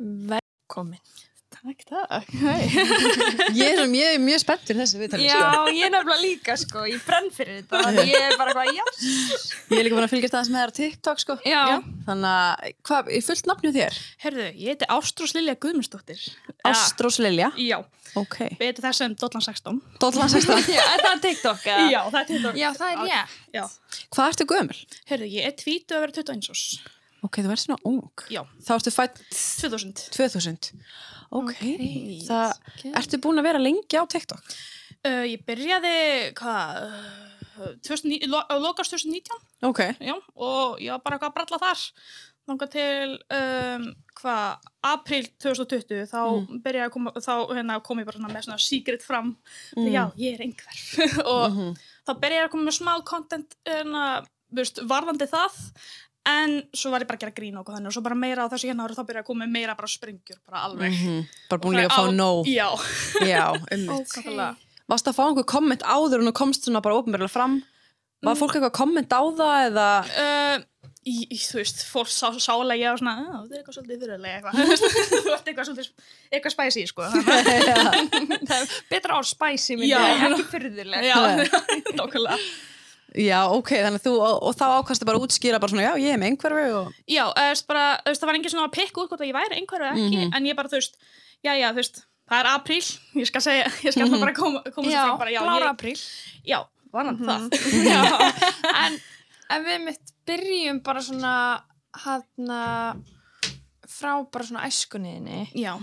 Velkomin. Takk, takk. Ég er mjög, mjög spennt fyrir þessi viðtali, Já, sko. ég er nefnilega líka, sko. Ég brenn fyrir þetta. Ég er bara eitthvað, já. Ég er líka búin að fylgjast aðeins með þér á TikTok, sko. Já. Þannig að, hvað, er fullt nafnið þér? Herðu, ég heiti Ástrós Lilja Guðmundsdóttir. Ástrós Lilja. Já, Ok. við heitum þess sem Dollan 16. Dótlan 16. Já, er það TikTok, eða? Já, það er þetta. Já, það er ég. Já. Hvað ertu gömul? Herðu, ég er tvítu að vera 21 ás. Ok, þú ert svona ung. Já, Þá ertu fætt 2000. 2000. Ok. Ok. Það, ertu búin að vera lengi á TikTok? Uh, ég byrjaði, hvað, 2009 lo- lokast 2019, Ok. já, og ég var bara eitthvað að bralla þar. Þangað til, um, hvað, april 2020, þá byrjaði að koma, þá hérna, kom ég bara svona með svona secret fram. Já, ég er einhver. og þá byrjaði að koma með smá content, hérna, veist, varðandi það. En svo var ég bara að gera grín og þannig og svo bara meira á þessu hérna ári þá byrjaði að koma meira bara springjur, bara alveg. Mm Bara búin líka að fá Á- nóg. Já. Já, um Nákvæmlega. Varst að fá einhver komment áður en þú komst svona bara ópenbarlega fram? Var fólk eitthvað komment á það eða? Uh, í, í, þú veist, fólk sá, sálega ég var svona, "Á, þetta er eitthvað svolítið fyrirlega eitthvað eitthvað svolítið, eitthvað spæsi sko Það betra á myndi Já. ég, ekki fyrðuleg. já, Já, ok, þannig að þú, og, og þá ákastu bara að útskýra bara svona, já, ég er með einhverfu og... já, veist, bara, veist, það var engin svona að pikka út hvort að ég væri einhverju eða ekki, en ég bara, þú veist já, já, þú veist, það er apríl ég skal segja, ég skal mm bara koma, koma Já, bara, já, blára ég, apríl. já, vanan það. Já, en ef við mitt byrjum bara svona hann frá bara svona æskunniðinni, já,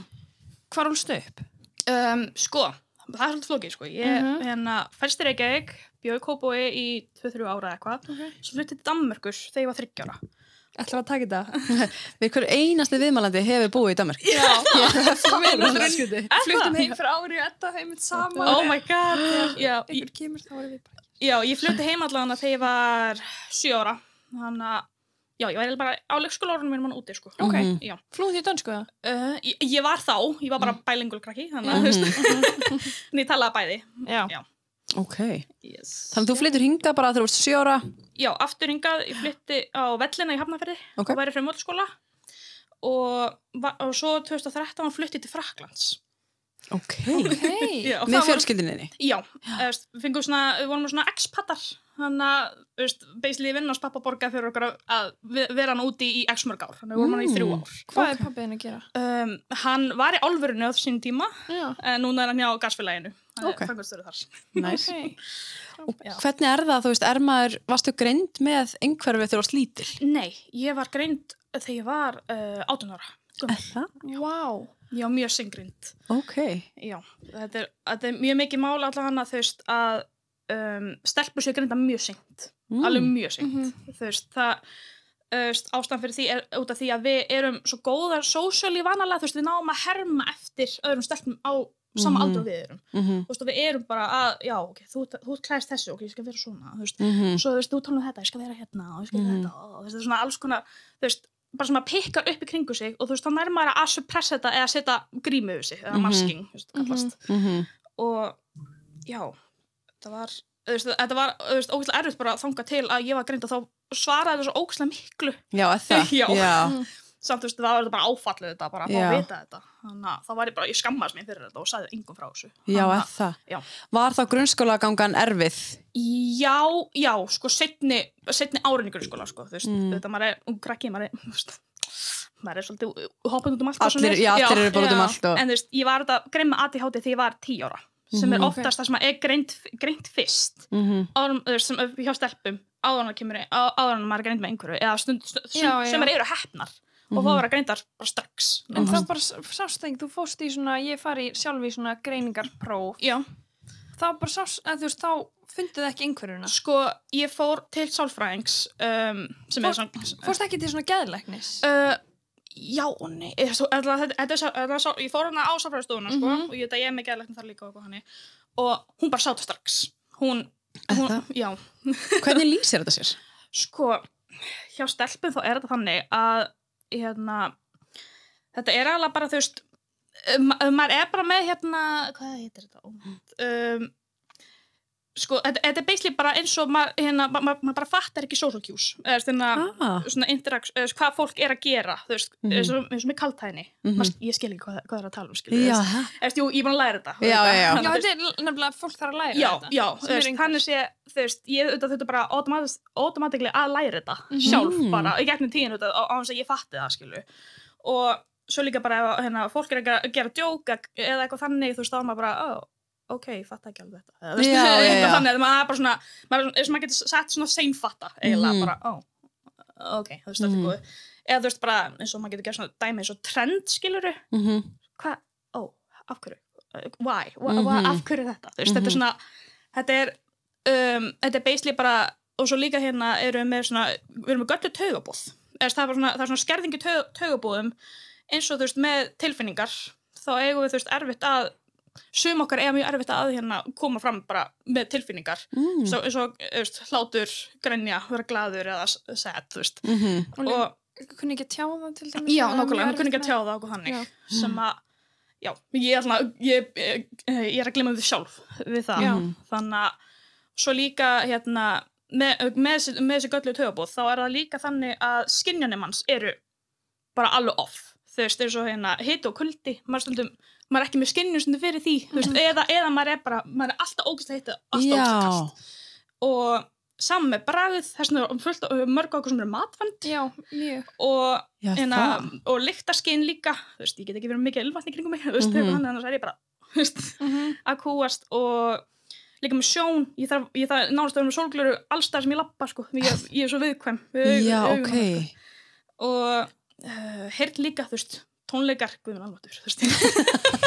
hvar úlstu upp? um, sko það er svolítið flókið, sko. Ég, Mhm. hérna, fælst í Reykjavík bjóði kópói í 2-3 ára eitthvað Okay. svo fluttið til Danmörkur þegar ég var 30 ára Ætlar að taka þetta? Við hverju einasti viðmælandi hefur búið í Danmark. já, Fluttum heim fyrir ári og etta heim saman. oh my god já, ég, ég flutti heim allan þegar ég var 7 ára þannig að já, ég var eiginlega bara á leikskólaórunum mínum hann úti sko. Ok. Mhm. já. Flúðið í dönsku það? Uh, ég, ég var þá, ég var bara bælingul krakki þannig að ég talaði bæði Já. Já. Ok. yes. Þannig að þú flyttur hinga bara þegar þú ert sjóra. já, aftur hingað, ég flytti á vellina í Hafnarferði Ok. og væri frá mótskóla og, og svo 2013 flytti til Fraklands Ok. Hei. Já, Með fjölskyldinni. Já, við fengum svona, við vorum svona ex-pattar, þannig að, basically vinn hans pappa borgaði fyrir okkur að- að ve- vera hann úti í x mörg ár, þannig að við vorum hann í þrjú ár. Hvað er pappiðin að gera? Um, hann var í álfurinu á þessum tíma, Já. en núna er hann hjá gasfélaginu, hann Ok. er framkvæmstöru þar. Næs. Ok. Já. Hvernig er það, þú veist, er maður, varstu greind með einhverfu þegar þú varst lítil? Nei, ég var greind þegar ég var uh, 18 ára. Vá. Ég var mjög syngrind. Ok. Já, þetta er, þetta er mjög mikið mál allavega þú veist að um, stelpur séu greinda mjög syngt. Mm. alveg mjög seint þú veist, það ástæðan fyrir því er út af því að við erum svo góðar sósjali vanalega, þú veist, við náum að herma eftir öðrum stelpum á sama Mhm. aldur og við erum, Mhm. þú veist, og við erum bara að, já, ok, þú, þú klæðist þessu, ok, ég skal vera svona, þú veist, Mhm. svo þú veist, þú tala um þetta, ég skal vera hérna og ég skal vera þetta, og þú veist, það er svona alls konar, þú veist, bara að pikka upp í kringu sig og þú veist, þá nær maður að suppressa þetta eða setja grímu yfir sig, eða Mhm. masking, þú veist, kallast Mhm. og já, þetta var þú veist, þetta var þú veist, ógæslega erfitt bara að þanga til að ég var greind og þá svaraði þetta svo ógæslega miklu Já, það? Samt þú veist, það var bara áfallið þetta bara að fá að vita þetta þannig að þá var ég bara, ég skammaðist mér fyrir þetta og sagði engum frá þessu Já, að- það? já. Var þá grunnskólagangan erfið? já, já, sko setni, setni árin í grunnskóla sko, þú veist, Mm. þetta maður er ung krakki, maður er, þú veist maður er svolítið hoppað út um allt og Allir- já, allir eru bara út um allt og- en þú veist, ég var grein með ADHD þegar ég var 10 ára sem er Mhm. oftast það sem er greint, greint fyrst Mhm. áður, þú veist, sem, hjá stelpum áður það áður en maður er greint með einhverju eða stund, stund, Já, já. sem eru hefnar og fá að vera greindar bara strax En Mhm. það bara sást ekki, þú fóst í svona, ég fari sjálf í svona greiningarpróf. já, Það bara sást, að þú veist, þá fundið ekki einhverjuna. sko, ég fór til sálfræðings um, sem er Fórst- svona Fórst ekki til svona geðlæknis? uh, já og nei eða svo- eða þetta- þetta er þetta er sá- ég fór hana á sálfræðistofuna sko, Mhm. og ég, þetta ég er með geðlæknum þar líka og, þannig. og hún bara sátt strax hún, Er hún það? já, Hvernig lýsir þetta sér? sko hjá stelpum þá er þetta þannig að hérna þetta er alveg bara þú veist um, um, maður er bara með hérna hvað heitir þetta? Um, sko, þetta, þetta er basically bara eins og maður hérna, ma, ma, ma bara fattar ekki social cues eða veist, hérna, Ah. svona interaction, eða hvað fólk er að gera þú veist, Mhm. eins og eins og með kaltæðinni Mhm. ég skil ekki hvað, hvað það er að tala um skilur, Já, veist. jú, ég er búin að læra þetta Já, já, já. Já, Þannig að, þú þetta er nefnilega fólk þarf að læra já, þetta. já, þannig sé þú veist, ég auðvitað þetta bara automatically að læra þetta Mhm. sjálf Mm. bara, í gegnum tíðin auðvitað á þess að ég fatti það, skilu og svo líka bara ef hérna, fólk er að gera, djók eða eitthvað þannig, þú veist, þá er maður bara oh, ok, ég fatta ekki alveg þetta Já, já, já. þannig, að maður er bara svona maður, eins og maður getur sett svona seinfatta eiginlega Mhm. bara, oh, ok, þú veist, þetta er góð eða þú veist bara, eins og maður getur gert svona dæmi eins og trend, skiluru Mhm. hvað, ó, af hverju Uh, why, why, Mhm. why af hverju þetta þú veist, þetta er Mhm. svona þetta er, um, þetta er basically bara og svo líka hérna erum við með svona við erum með göllu taugabóð það er, svona, það er svona skerðingi taug, taugabóðum eins og þú veist með tilfinningar þá eigum við þú veist erfitt að sum okkar eiga mjög erfitt að hérna koma fram bara með tilfinningar Mm. svo, eins og veist, hlátur, grenja, vera glaður eða s- sad, þú veist Mhm. Og líka, og kunni ekki að tjá það til dæmis. Já, nákvæmlega, kunni ekki tjá það okkur þannig Já. sem að, já, ég er svona ég, ég, ég er að glemma við sjálf við það, Já. þannig að svo líka hérna með, með, þessi- með þessi göllu tögabóð þá er það líka þannig að skinjanum hans eru bara alveg off þú veist, eins og hérna hiti og kuldi maður stundum, maður er ekki með skinnjum fyrir því, þú veist, eða, eða maður er bara maður er alltaf ógæslega hitti, alltaf ógæslega kast og saman með bragð þess vegna er fullt af- mörg okkur sem eru matvænd Já, mjög. og hérna, og lyktarskinn líka þú veist, ég get ekki verið mikið ylvatni kringum mig þú veist, mm -hmm. annars er ég bara veist, Mhm. að kúast og líka með sjón, ég þarf, ég þarf nánast að vera með sólglöru allstað sem ég lappa sko, ég, ég er svo viðkvæm við Já, augun ok. á sko. og uh, heyrn líka, þú veist tónleikar, veist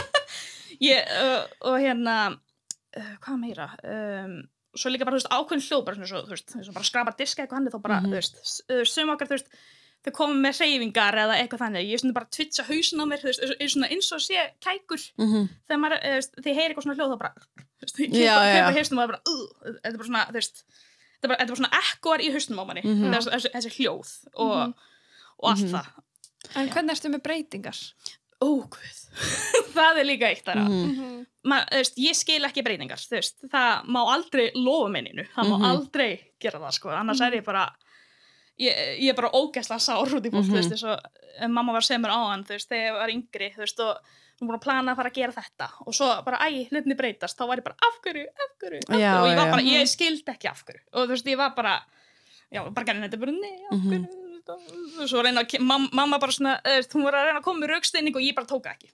ég, uh, og hérna uh, hvað meira um, svo líka bara, veist, ákveðin hljóð bara svo, veist, bara skrapa diska eitthvað hann þá bara, s- uh, sum okkar, þú veist þau komum með hreyfingar eða eitthvað þannig ég er svona bara að twitcha hausin á mér, veist, eins- eins, svona, eins og sé kækur Mhm. þegar maður, eh, ég heyri eitthvað svona hljóð þá bara, já. kemur haustum og það bara, þetta er bara svona, þetta er bara, svona ekkoar í haustum á manni Mhm. þessi, hljóð og, Mhm. og allt Mhm. það En hvernig ertu með breytingar? ó, guð, það er líka eitt þar Mhm. Mhm. Ma, þú veist, ég skil ekki breytingar veist, það má aldrei lofa minninu það má Mhm. aldrei gera það sko. Annars er ég bara ég, ég er bara ógæslega sár út í fólk Mhm. þú veist, eins og eh, mamma var að mér á hann þú veist, þegar ég var yngri þú veist, og hún búin að plana að fara að gera þetta. Og svo bara, æ, hlutinni breytast. Þá var ég bara, af hverju, af hverju, af hverju? Já, og ég var já. bara, ég skildi ekki af hverju. Og þú veist, ég var bara já, bara gerði þetta bara, nei, svo reyna að, mam, mamma bara svona, þú veist, hún var að reyna að koma með rauksteining og ég bara tóka ekki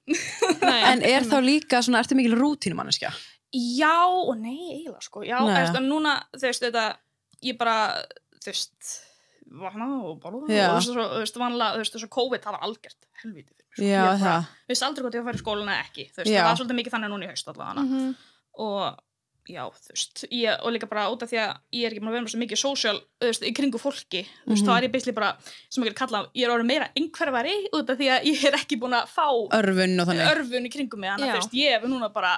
Nei, En er þá líka svona, ertu mikil rútínumanneskja? Já og nei, eiginlega sko. Já, eftir, núna, þú veist, þetta, ég bara, þú veist, vakna og Já. og þú veist, þú vanlega, þú veist, þessu COVID, það var algjört helviti fyrir mig. sko. Já, ég bara, það. Þú veist aldrei hvort ég var að fara í skólan eða ekki, þú veist, Já. það var svolítið mikið þannig núna í haust allavega Mhm. og já, þú veist, ég, og líka bara út af því að ég er ekki búin að vera svo mikið social, þú veist, í kringu fólki, þú veist, Mhm. þá er ég beisli bara, sem ég er kalla, ég er orðin meira einhverfari út af því að ég er ekki búin að fá Örfun og þannig. örfun í kringum mig þannig Já. að þú veist, ég er núna bara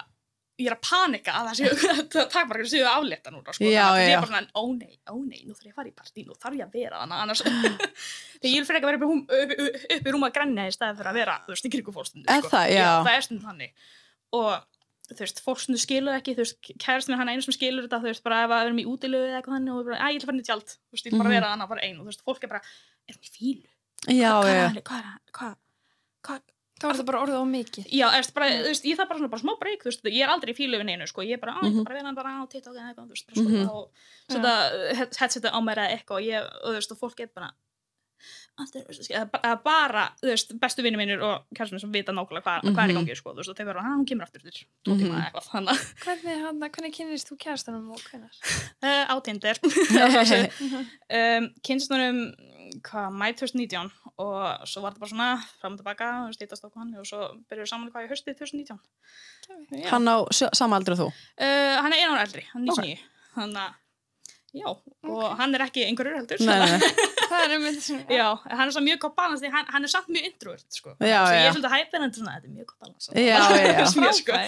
ég er að panika að það séu það takk bara að séu aflétta núna sko. Já, að ég já. er bara svona, ó nei, ó nei nú þarf ég að fara í partí, nú þarf ég að vera þannig annars þegar ég vil fyrir ekki að vera upp upp, upp, upp í rúma að grenja í staðið fyrir að vera þú veist, í kringum fólkstundu Er það? Já. það er stundum þannig og þú veist, fólkstundu skilur ekki þú veist, kærist mér hann einu sem skilur þetta þú veist, bara ef við erum í útilegu eða eitthvað þannig og við bara, æ, ég að fara inn í tjald þú veist, ég vil bara Mhm. vera þannig bara einu, þú veist, fólk er bara er hún í fílu? Já, hvað já. er hvað er hann? hvað, hvað, Þá er þetta bara orðið á mikið. Já, eftir bara, þú veist, ég þarf bara svona bara smá breyk, þú veist, ég er aldrei í fílu við neinu, sko, ég er bara, á, ég Mhm. þarf bara á TikTok eða eitthvað, veist, bara Mhm. skoða og setja head- headseta á er bara þú veist, bestu vinni mínir og kærstum sem vita nákvæmlega hvað, hvað er í Mhm. gangi, sko, þú veist, og þau verður, að hún kemur aftur til tvo tíma Mhm. eða eitthvað, þannig að, Hvernig, hana, hvernig kynnist þú kærastanum og hvernig? uh, á Tinder, um, kynstunum, hvað, mæ 2019 og svo var þetta bara svona fram og tilbaka, þú veist, hittast okkur hann og svo byrjuðu saman hvað í haustið 2019 Já. Hann á sama aldrei og þú? Uh, hann er einu ára eldri, hann er Ok. 99 þannig að, já, og hann er ekki einhverjur heldur Nei, nei, nei. Það er einmitt sem... já, hann er svo mjög gott balans því hann, hann er samt mjög introvert, sko Já, svo já. ég er svolítið hæpið en svona, þetta er mjög gott balans Já, já, já. Finnst mér, sko.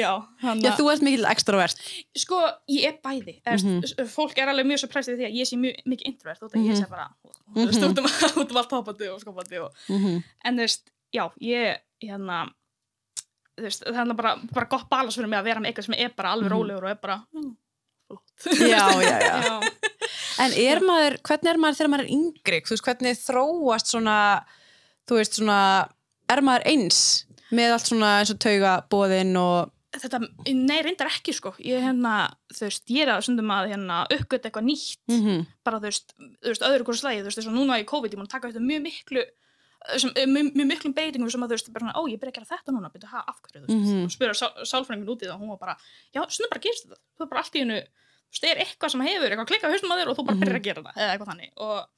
Já, hann Já, þú ert mikil extrovert. sko, ég er bæði mm Mhm. -hmm. fólk er alveg mjög svo pressið því að ég sé mjög mikið introvert og ég Mhm. sé bara, þú veist, Mhm. út um, allt hoppandi og skopandi og Mhm. en þú veist, já, ég hérna þú veist, það er bara, bara gott balans fyrir mig að vera með eitthvað sem er bara alveg Mhm. rólegur og er bara, já, já, já. En er maður, hvernig er maður þegar maður er yngri? Þú veist, hvernig þróast svona, þú veist, svona, er maður eins með allt svona eins og tauga bóðinn og, Þetta, nei, reyndar ekki, sko. Ég, hérna, þú veist, ég er að stundum að, hérna, uppgöta eitthvað nýtt. mm bara þú veist, þú veist, öðru hverju slægi þú veist, þess að núna í COVID, ég múin að taka þetta mjög miklu sem, eh, mjög, mjög miklum beitingum sem að þú veist, bara svona, ó, ég byrja að gera þetta núna byrja, ha, af hverju, þú veist, Mhm. og spyrja sál, sálfrængin út í það og hún var bara, já, svona bara gerist þetta þú er bara allt í hennu, veist, er eitthvað sem hefur eitthvað klikkað haustum að þér og þú bara Mhm. byrjar að gera það eða eitthvað þannig, og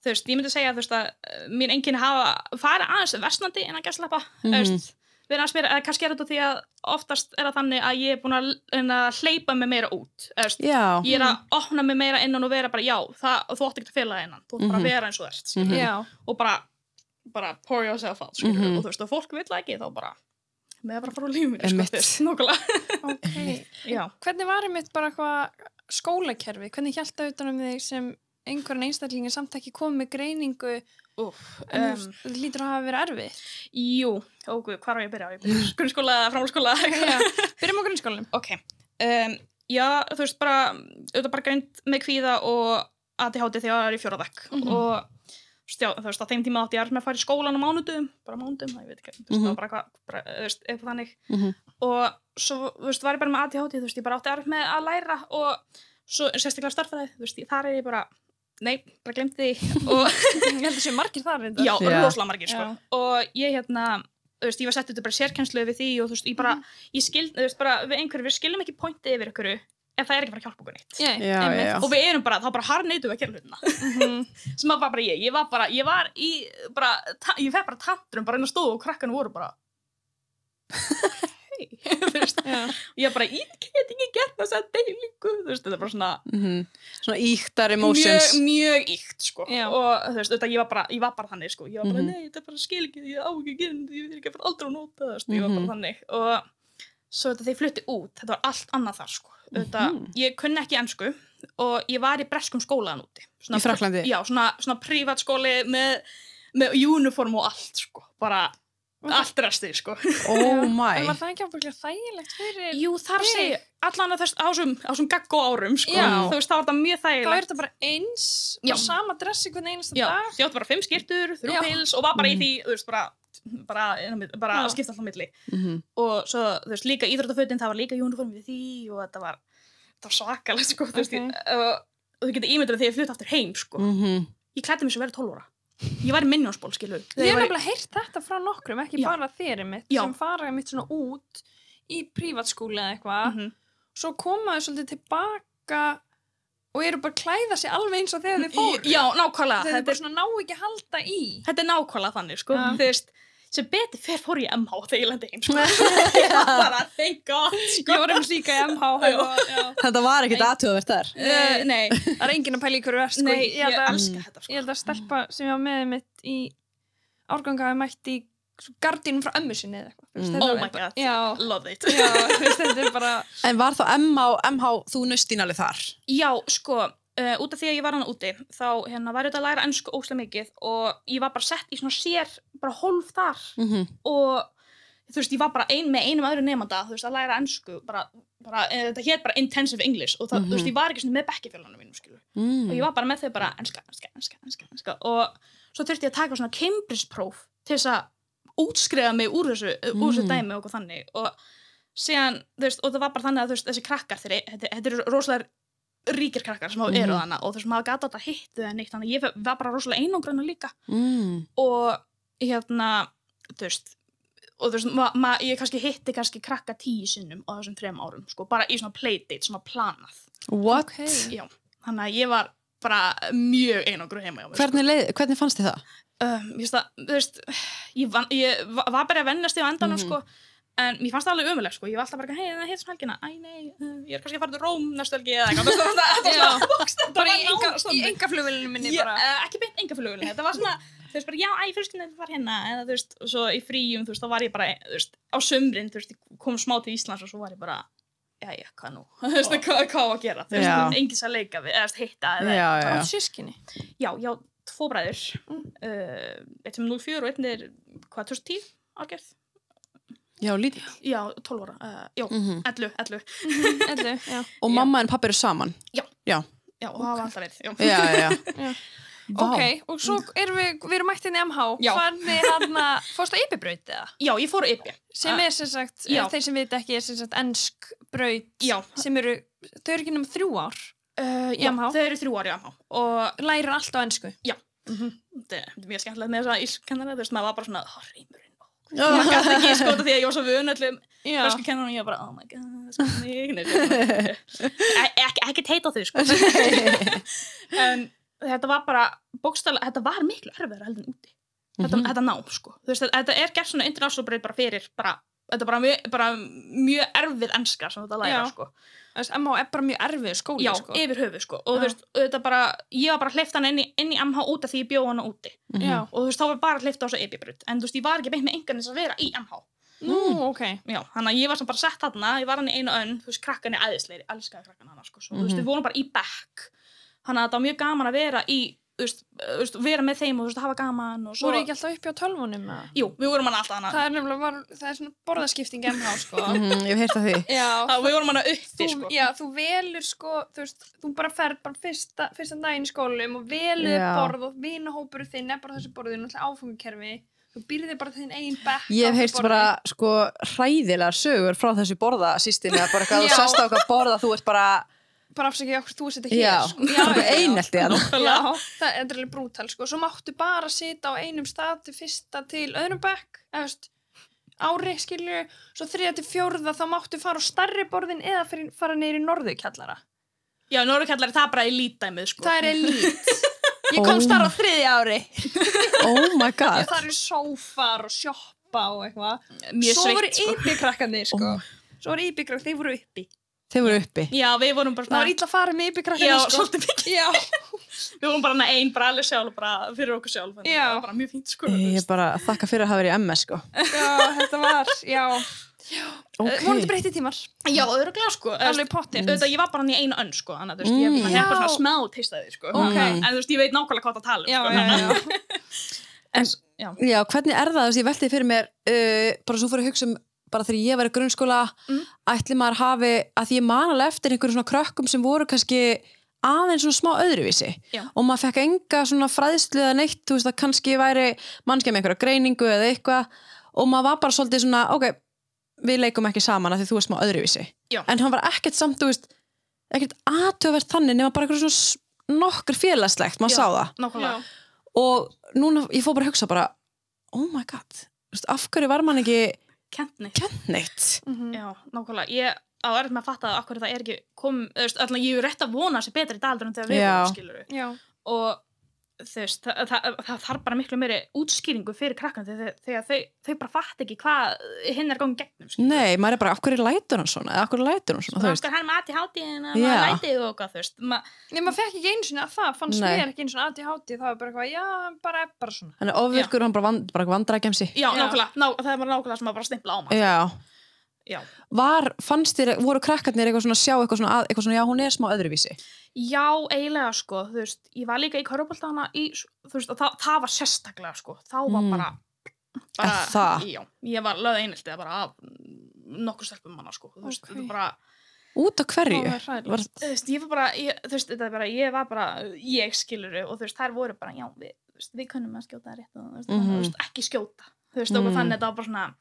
þú veist, ég myndi segja, þú veist, að eh, mín enginn hafa farið aðeins versnandi en að gæslepa, mm Mhm. veist við erum að spyrja, eða kannski er þetta því að oftast er það þannig að ég er búin að, að hleypa mig meira út, veist, Já, ég er að opna mig meira innan og vera bara já, það, þú átt ekki að fela það innan þú átt bara Mhm. að vera eins og skilur, Já. og bara, bara pour yourself out skilur, Mhm. og þú veist, og fólk vil ekki þá bara, með bara fara úr lífinu sko, Einmitt. þú veist, nokkulega Ok. já, Hvernig var einmitt bara eitthvað skólakerfi? Hvernig hjælt það utan um þig sem einhverjum einstaklingi samt ekki komið með greiningu úf um, um, það lítur að hafa verið erfið? jú, óguð, hvað er ég að byrja á ég grunnskóla Já. Byrjum á grunnskólanum. ok, um, já, þú veist, bara auðvitað bara greint með kvíða og ADHD þegar ég var í fjóraðekk Mhm. og þú veist, já, þú veist, á þeim tíma átti ég að að fara í skólan á mánudum, bara mánudum, ég veit ekki, þú veist, það var bara bara, þú veist, eitthvað þannig Mhm. og svo, þú veist, var ég bara með ADHD, þú veist, ég bara átti erfitt með að læra og svo sérstaklega starffræði, þú veist, þar er ég bara, nei, bara glemti því og Ég held að sé margir þar reyndar. já, Já. rosalega margir, sko Já. og ég hérna, þú veist, ég var sett út bara sérkennslu við því og þú veist, ég bara, ég skil, þú veist, bara við einhverju, við skilum ekki pointið yfir einhverju ef það er ekki bara að hjálpa okkur neitt Já, Já, einmitt. já. og við erum bara, þá bara harneitum við að gera hlutina Mhm. sem var bara ég, ég var bara, ég var í bara, ég fekk bara tantrum bara inn á stofu og krakkarnir voru bara hei, og ég bara, ég get ekki gert þessa deilingu þú veist, þetta er bara svona Mhm. Svona íktar emotions. mjög, mjög íkt, sko Já. og þú veist, þetta, ég var bara, ég var bara þannig, sko ég var bara, Mhm. nei, þetta er bara skil ekki ég á ekki að gera þetta, ég veit ekki að fara aldrei að nota það, þú veist, ég var Mhm. bara þannig og svo þetta, ég flutti út, þetta var allt annað þar, sko þetta, Mhm. ég kunni ekki ensku og ég var í breskum skólaðan úti Svona- Í Frakklandi? Já, svona, svona privatskóli með, með uniform og allt, sko bara allt restið, sko Oh En my. var það ekki ábygglega þægilegt fyrir... Jú, þar ég, allan að þess á þessum, á þessum gaggo árum, sko Já. þú veist, þá var þetta mjög Þá þægilegt er þetta bara eins Já. og sama dressi hvern einasta Já, dag. ég átti bara fimm skirtur, þrjú Já. pils og var bara í Mhm. því, þú veist, bara, bara, milli- bara Já. að skipta alltaf milli. Mhm. Og svo, þú veist, líka íþróttafötin, það var líka uniform við því og þetta var, var svakalegt, sko, þú veist, ég, og, þú getur ímyndað þegar ég flutt aftur heim, sko. Mhm. Ég klætti mig sem verið 12 ára. Ég var í minnjónsból, skilu. Ég hef nefnilega heyrt þetta frá nokkrum, ekki Já. bara þér einmitt, Já. sem fara einmitt svona út í prívatskúli eða eitthvað. Mm -hmm. Svo koma þau svolítið tilbaka og eru bara að klæða sig alveg eins og þegar þið fóru. Já, nákvæmlega. Þið Þetta bara svona ná ekki að halda í. þetta er nákvæmlega þannig, sko. Já. Þú veist, sem betur fer fór ég í MH þegar ég lendi heim, sko. ég var bara, thank God, sko. Ég var einmitt líka í MH. Þetta var ekkit aðtöðavert þar. Uh, nei, Það er enginn að pæla í hverju verð, sko. ég, ég, held að, elska þetta, sko. ég held að stelpa sem ég var með mitt í árganga hafi mætt í gardínum frá ömmu sinni eða eitthvað. Þú veist, Mm. Oh my God. Já, Love it. já. En var þá MH, MH þú nöstin alveg þar? Já, sko, uh, út af því að ég var hann úti, þá hérna, var þetta að læra ennsku óslega mikið og ég var bara sett í svona sér, bara hólf þar Mhm. og þú veist, ég var bara ein með einum öðru nefnda, þú veist, að læra ennsku, bara, bara uh, þetta hétt bara intensive English og það, Mhm. þú veist, ég var ekki með bekkjafélagunum mínum, skilu, og ég Mm. var bara með þau bara enska, enska, enska, enska, enska og svo þurfti ég að taka svona Cambridge-próf til þess að útskrifa mig úr þessu, mm. úr þessu Mm. dæmi og þannig og síðan, veist, og það var bara þannig að veist, þessi krakkar þeirri, þetta, þetta eru rosalega ríkir krakkar sem mm. eru Mhm. þannig og veist, maður gata þetta hittu en neitt, þannig að ég var bara rosalega einangrana líka Mm. og hérna, þú veist og þú veist, ma, ma, ég kannski hitti kannski krakka tíu sinnum á þessum þrem árum sko, bara í svona playdate, svona planað What? Já, þannig að ég var bara mjög einangru heima mér sko. Hvernig, leið, hvernig fannst þið það? um, ég, veist að, þú veist, ég, van, ég va- var bara að vennast því á endanum Mhm. sko, en mér fannst það alveg umuleg sko. ég var alltaf bara, hei, það heitir svona helgina. Æ, nei, uh, ég er kannski að fara til Róm næstu helgi eða eitthvað, þetta var svona box, þetta var enga, í þannig. enga flugvélinu minni bara. uh, ekki beint enga flugulinn, þetta var svona þú veist bara, já, æ, fjölskyldin var hérna eða þú veist, og svo í fríum, þú veist, þá var ég bara þú veist, á sömrin, þú veist, kom smá til Íslands og svo var ég bara, já, já, hvað nú? Þú veist, hvað, á að gera, þú veist, Já. engis að leika við, eða hitta eða, Já, já, tvo bræður. Mm. uh, eitt sem er 04 og einn er, hvað, 2010 ágerð Já, lítið. Já, 12 ára, uh, já, Mhm. 11, 11. Ellu, já. Og mamma en pappi eru saman. Já. Já, Já, og það var alltaf verið, já. já, já. Já. Ok, og svo erum við, við erum mættin í MH. Já. Hvernig hann að, fórst á yfirbraut eða? Já, ég fór á IPI. Sem er sem sagt, Já. þeir sem veit ekki, er sem sagt ennsk braut. Já. Sem eru, þau eru ekki nema þrjú ár. Uh, Í já, MH? þau eru þrjú ári á MH. Og Lærir allt á ennsku. þetta er þetta er mjög skemmtilegt með þess að ískennara, þú veist, maður var bara svona, oh, reymurinn. Já. Maður gæti ekki skota því að ég var svo vun öllum Já. bresku kennarinn og ég var bara, oh my god, sko, mig. Ekki, ekki teita þau, sko. en þetta var bara, bókstæðlega, þetta var miklu erfiðar heldur en úti. Þetta, Mhm. þetta nám, sko. Þú veist, þetta er gert svona international bara fyrir, bara, þetta er bara mjög, bara mjög erfið enska sem þetta læra, sko. MH er bara mjög erfið skóli, Já, sko. yfir höfu, sko. Og veist, bara, ég var bara hleyft hana inn í, inn í MH út af því ég bjóð hana úti. Mhm. Já. Og þú veist, þá var bara hleyft á þessu epibrut. En þú veist, ég var ekki beint með engan þess að vera í MH. Nú, ok. Já, þannig að ég var sem bara sett þarna, ég var hann í einu önn, þú veist, krakkan er æðisleiri, elskaði krakkan hana, sko. Svo, Þú veist, Mhm. við vorum bara í bekk. Þannig að þetta var mjög gaman að vera í, veist, veist, vera með þeim og veist, hafa gaman og svo. Voru ekki alltaf uppi á tölvunum eða? Jú, við vorum hann alltaf hana. Það er nefnilega, var, það er svona borðaskipting MH, sko. Mhm, Ég hef heyrt af því. Já, Það, við vorum hana uppi, þú, sko. já, þú velur sko, þú veist, þú bara ferð bara fyrsta, fyrsta daginn í skólum og velur Já. borð og vinahópur þinn er bara þessu borðinu, alltaf áfangakerfi þú býrðir bara þinn eigin bekk Ég hef heyrst bara sko hræðilega sögur frá þessu borða sýstinni að bara eitthvað þú sest á eitthvað borða þú ert bara bara afsakið okkur þú setja já, hér sko. einelti það er alveg brútal sko. svo máttu bara sita á einum stað til fyrsta til öðrum bekk veist ári skilju svo þriða til fjórða þá máttu fara á starri borðin eða fyrir, fara neyri norðu kjallara Já, Norrkallari, það er bara í lítdæmið, sko. það er elít ég Ó. komst þar á þriðja ári Oh my god það eru sófar og sjoppa og eitthvað svo voru sveitt, sko. ypikrakkarnir sko. Ó. svo voru ypikrakk, þeir voru uppi Þeir voru uppi Já, við vorum bara það var svona, illa að fara með já, ypikrakkarnir sko. svolítið mikið. já, Við vorum bara einn, bara alveg sjálf, bara fyrir okkur sjálf. Já. Það var bara mjög fínt, sko. Ég er bara að þakka fyrir að hafa verið í MS sko já, þetta var já, okay. vonandi breytti tímar Já, öðruglega, sko. alveg pottir Auðvitað, ég var bara hann í einu önn, sko, þannig að þú veist, ég Mm. mm. hef bara Já. svona smá teistaði, sko. Ok. En þú veist, ég veit nákvæmlega hvað það tala um, já, sko. já, já. En, já. Já, hvernig er það, þú veist, ég velti fyrir mér uh, bara svo fyrir að hugsa um bara þegar ég var í grunnskóla Mm. ætli maður hafi, að því ég man alveg eftir einhverjum svona krökkum sem voru kannski aðeins svona smá öðruvísi Já. og maður fekk enga svona fræðslu eða neitt, þú veist, að kannski væri mannskja með einhverja greiningu eða eitthvað og maður var bara svolítið svona, ok við leikum ekki saman að því þú er smá öðruvísi Já. en hann var ekkert samt, þú veist ekkert aðtöfvert þannig nema bara eitthvað svona nokkur félagslegt, maður Já. sá það og núna, ég fór bara að hugsa bara oh my god, af hverju var mann ekki Kent neitt. kent neitt Mhm. Já, nákvæmlega. Ég á með að fatta af hverju það er ekki komið, þú veist, alltaf ég er rétt að vona sér betri daldur en þegar við vorum, skilur já, Og veist, það, það, það þarf bara miklu meiri útskýringu fyrir krakkan þegar, þegar þau, þau bara fatt ekki hvað hinn er gangið gegnum, skilur nei, maður er bara, af hverju lætur hann svona eða af hverju lætur hann svona, Þú þú veist, veist hann með og Já. maður lætið og hvað, þú veist, ma Nei, maður fekk ekki einu sinni að það, fannst mér ekki einu sinni aðti hátti, það var bara eitthvað, já, bara er bara svona. hann er ofvirkur, hann bara, vand, bara vandrækjumsi já, Já. nákvæmlega, ná, það er bara nákvæmlega sem að bara stimpla á maður. já, Já. var, fannst þér, voru krakkarnir eitthvað svona að sjá eitthvað svona, að, eitthvað svona, já, hún er smá öðruvísi Já, eiginlega sko, þú veist, ég var líka í körubóltana í, þú veist, það, það var sérstaklega sko, þá var Mm. bara, Er það? Já, ég var löð eineltið bara af mm, nokkur stelpum manna sko, þú veist, Ok. þetta bara, út af hverju það er var, þú veist, ég var bara, ég, þú veist, þetta er bara, ég var bara, ég skiluru og þú veist, þær voru bara, já, við, veist, við kunnum að skjóta rétt og þú veist, þú veist, ekki skjóta, þú veist, og Mm. þannig þetta var bara svona,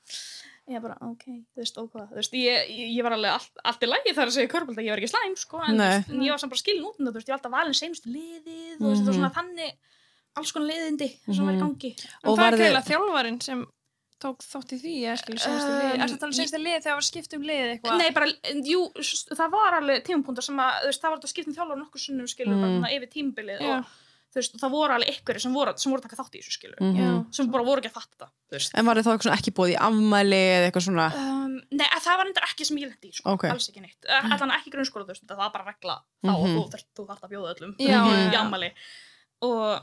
ég bara, ok, þú veist, og hvað, þú veist, ég, ég, var alveg allt, allt í lagi þar að segja körbólta, ég var ekki slæm, sko, en, veist, en ég var samt bara skilin út um það, þú veist, ég var alltaf valin seinustu liðið, þú veist, þetta var svona þannig, alls konar liðindi sem var í Mhm. gangi. En Og það er greiðlega þjálfarinn sem tók þátt í því, Um. Er þetta alveg senstu lið þegar var skipt um lið eitthvað? Nei, bara, jú, það var alveg tímapunktar sem að, veist, það var þetta skipt um þjálfur nokkur sunnum, skilur, bara Mm. svona yfir tímbilið og, þú veist, það voru alveg ykkur sem voru, sem voru að taka þátt í þessu, skilur, Mhm. Já. sem bara voru ekki að fatta það, en var þið þá eitthvað ekki búið í afmæli eða eitthvað svona Um, nei, að það var endur ekki sem ég lendi í, sko, Ok. alls ekki neitt. Uh, allan ekki grunnskóla, þú veist, það var bara regla þá og þú, þarft- þú þarft að bjóða öllum Já, í já. ammali. Og,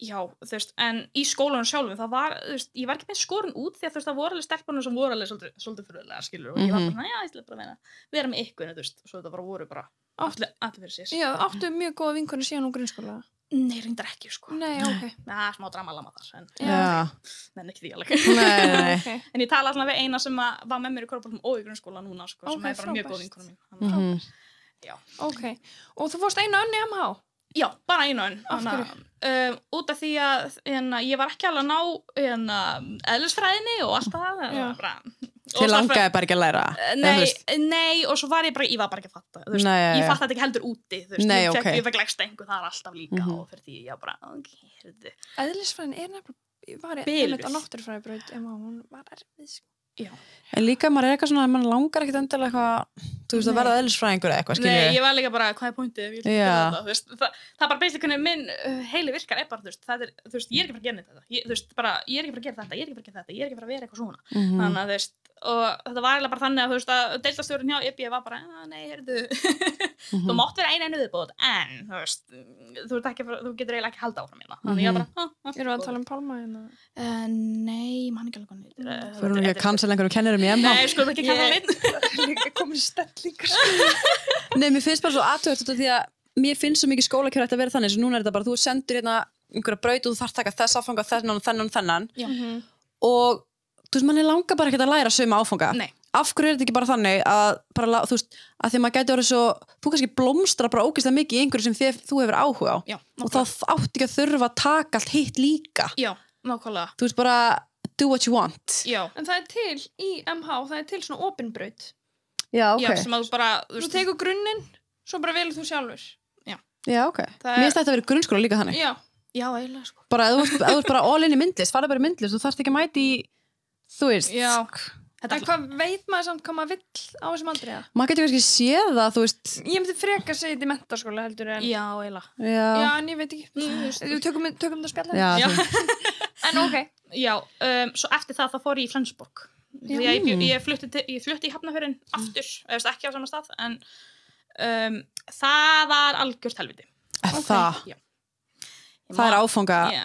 já, þú veist, en í skólanum sjálfum, það var, þú veist, ég var ekki með skorun út því að þú veist, það voru alveg stelpunum sem voru alveg svolítið, svolítið fyrirlega, skilur, og ég var Mhm. bara, já, ég ætla bara að vera, vera með ykkur, þú veist, svo þetta bara voru bara allir, fyrir sér. Já, áttu mjög góða vinkunni síðan úr grunnskóla. Nei, reyndar ekki, sko. Nei, ok. Það er smá dramalama þar, en Já. nenni ekki því alveg. Nei, nei, nei. Ok. En ég tala alltaf við eina sem að var með mér í korfbólum og í grunnskóla núna, sko, sem Ok, er bara mjög góð vinkona mín. Mhm. Já. Ok. Og þú fórst einu önni MH? Já, bara einu hverju? Um, út af því að hérna, ég var ekki alveg að ná hérna, eðlisfræðinni og allt það. Það Til langaði bara ekki að læra. Nei, nei, og svo var ég bara, ég var bara ekki að fatta. þú Veist, Nei, ég fatta þetta ekki heldur úti. þú Veist, Nei, ég, fekk, ok. ég fekk legsta einhver þar alltaf líka Mhm. og fyrir því ég var bara, ok, heyrðu. Eðlisfræðin er nefnilega, ég var Biluð. einmitt á náttúrufræðibraut MH, hún var erfið, sko. Já. En líka maður er eitthvað svona, mann langar ekkit endilega eitthvað, þú veist, að Nei. verða eðlisfræðingur eða eitthvað, Nei, ég var líka bara, hvað er þú veist, það, það er bara basically hvernig minn uh, heili virkar er bara, þú veist, það er, þú veist, ég er ekki bara að gera þetta. Ég, þú veist, bara, ég er ekki bara að gera þetta, ég er ekki bara að gera þetta, ég er ekki bara að vera eitthvað svona. Mhm. Þannig að, þú veist, og þetta var eiginlega bara þannig að, þú veist, að deiltastjórun hjá EB var bara, "Ah, nei, heyrðu, Mhm. þú mátt vera eina einu viðbót, en, þú veist, þú, ert ekki, að þú getur eiginlega ekki halda áfram hérna. Þannig ég var bara, ah, ah, Erum við að tala um hérna? Uh, nei, mann ekki alveg hvað hann heitir. Uh, Fyrir hún ekki að þetta- cancel einhverjum kennurum í MH. Nei, sko, það ekki kannan Ég- neitt. Líka komin stellingar, sko. Nei, mér finnst bara svo aðtöðast út af því að mér finnst svo mikið skólakjör að vera þannig, svo núna er þetta bara, þú sendur hérna einhverja braut og þú þarf taka þess áfanga, þennan og þennan og þennan Já. Mhm. og þú veist, manni langar bara ekkert að læra sömu áfanga. Nei. Af hverju er þetta ekki bara þannig að, bara, þú veist, að því að maður gæti orðið svo, þú kannski blómstra bara ógeðslega mikið í einhverju sem þið, þú hefur áhuga á Já, og þá átti ekki að þurfa að taka allt hitt líka. Já, nákvæmlega. Þú veist, bara do what you want. Já, En það er til í MH, það er til svona opinbraut. Já, já, sem að þú bara, þú veist, tekur grunninn, svo bara velur þú sjálfur. Já, ok. Það er- Mér finnst þetta að vera grunnskóla líka þannig. Já. já, eiginlega, sko. Bara, ef þú ert- ef þú ert bara all in í myndlist, farið bara í myndlist, þú þarfst ekki að mæti í, þú veist, Já. Þetta En hvað veit maður samt hvað maður vill á þessum aldrei? eða? maður getur kannski séð það, þú veist, Ég myndi freka að segja þetta í mentaskóla heldur en... Já, eiginlega. já, Já, en ég veit ekki. Mm, þú veist, Við tökum, tökum þetta spjalla. já, Já. þú- En ok. Já, um, svo eftir það þá fór ég í Flensborg. Því að ég, bjó- ég, flutti, til- ég flutti í Hafnafjörðin aftur, eða ekki á sama stað, en um, það var algjört helviti. það, Já. Ég það er man- áfanga, Já,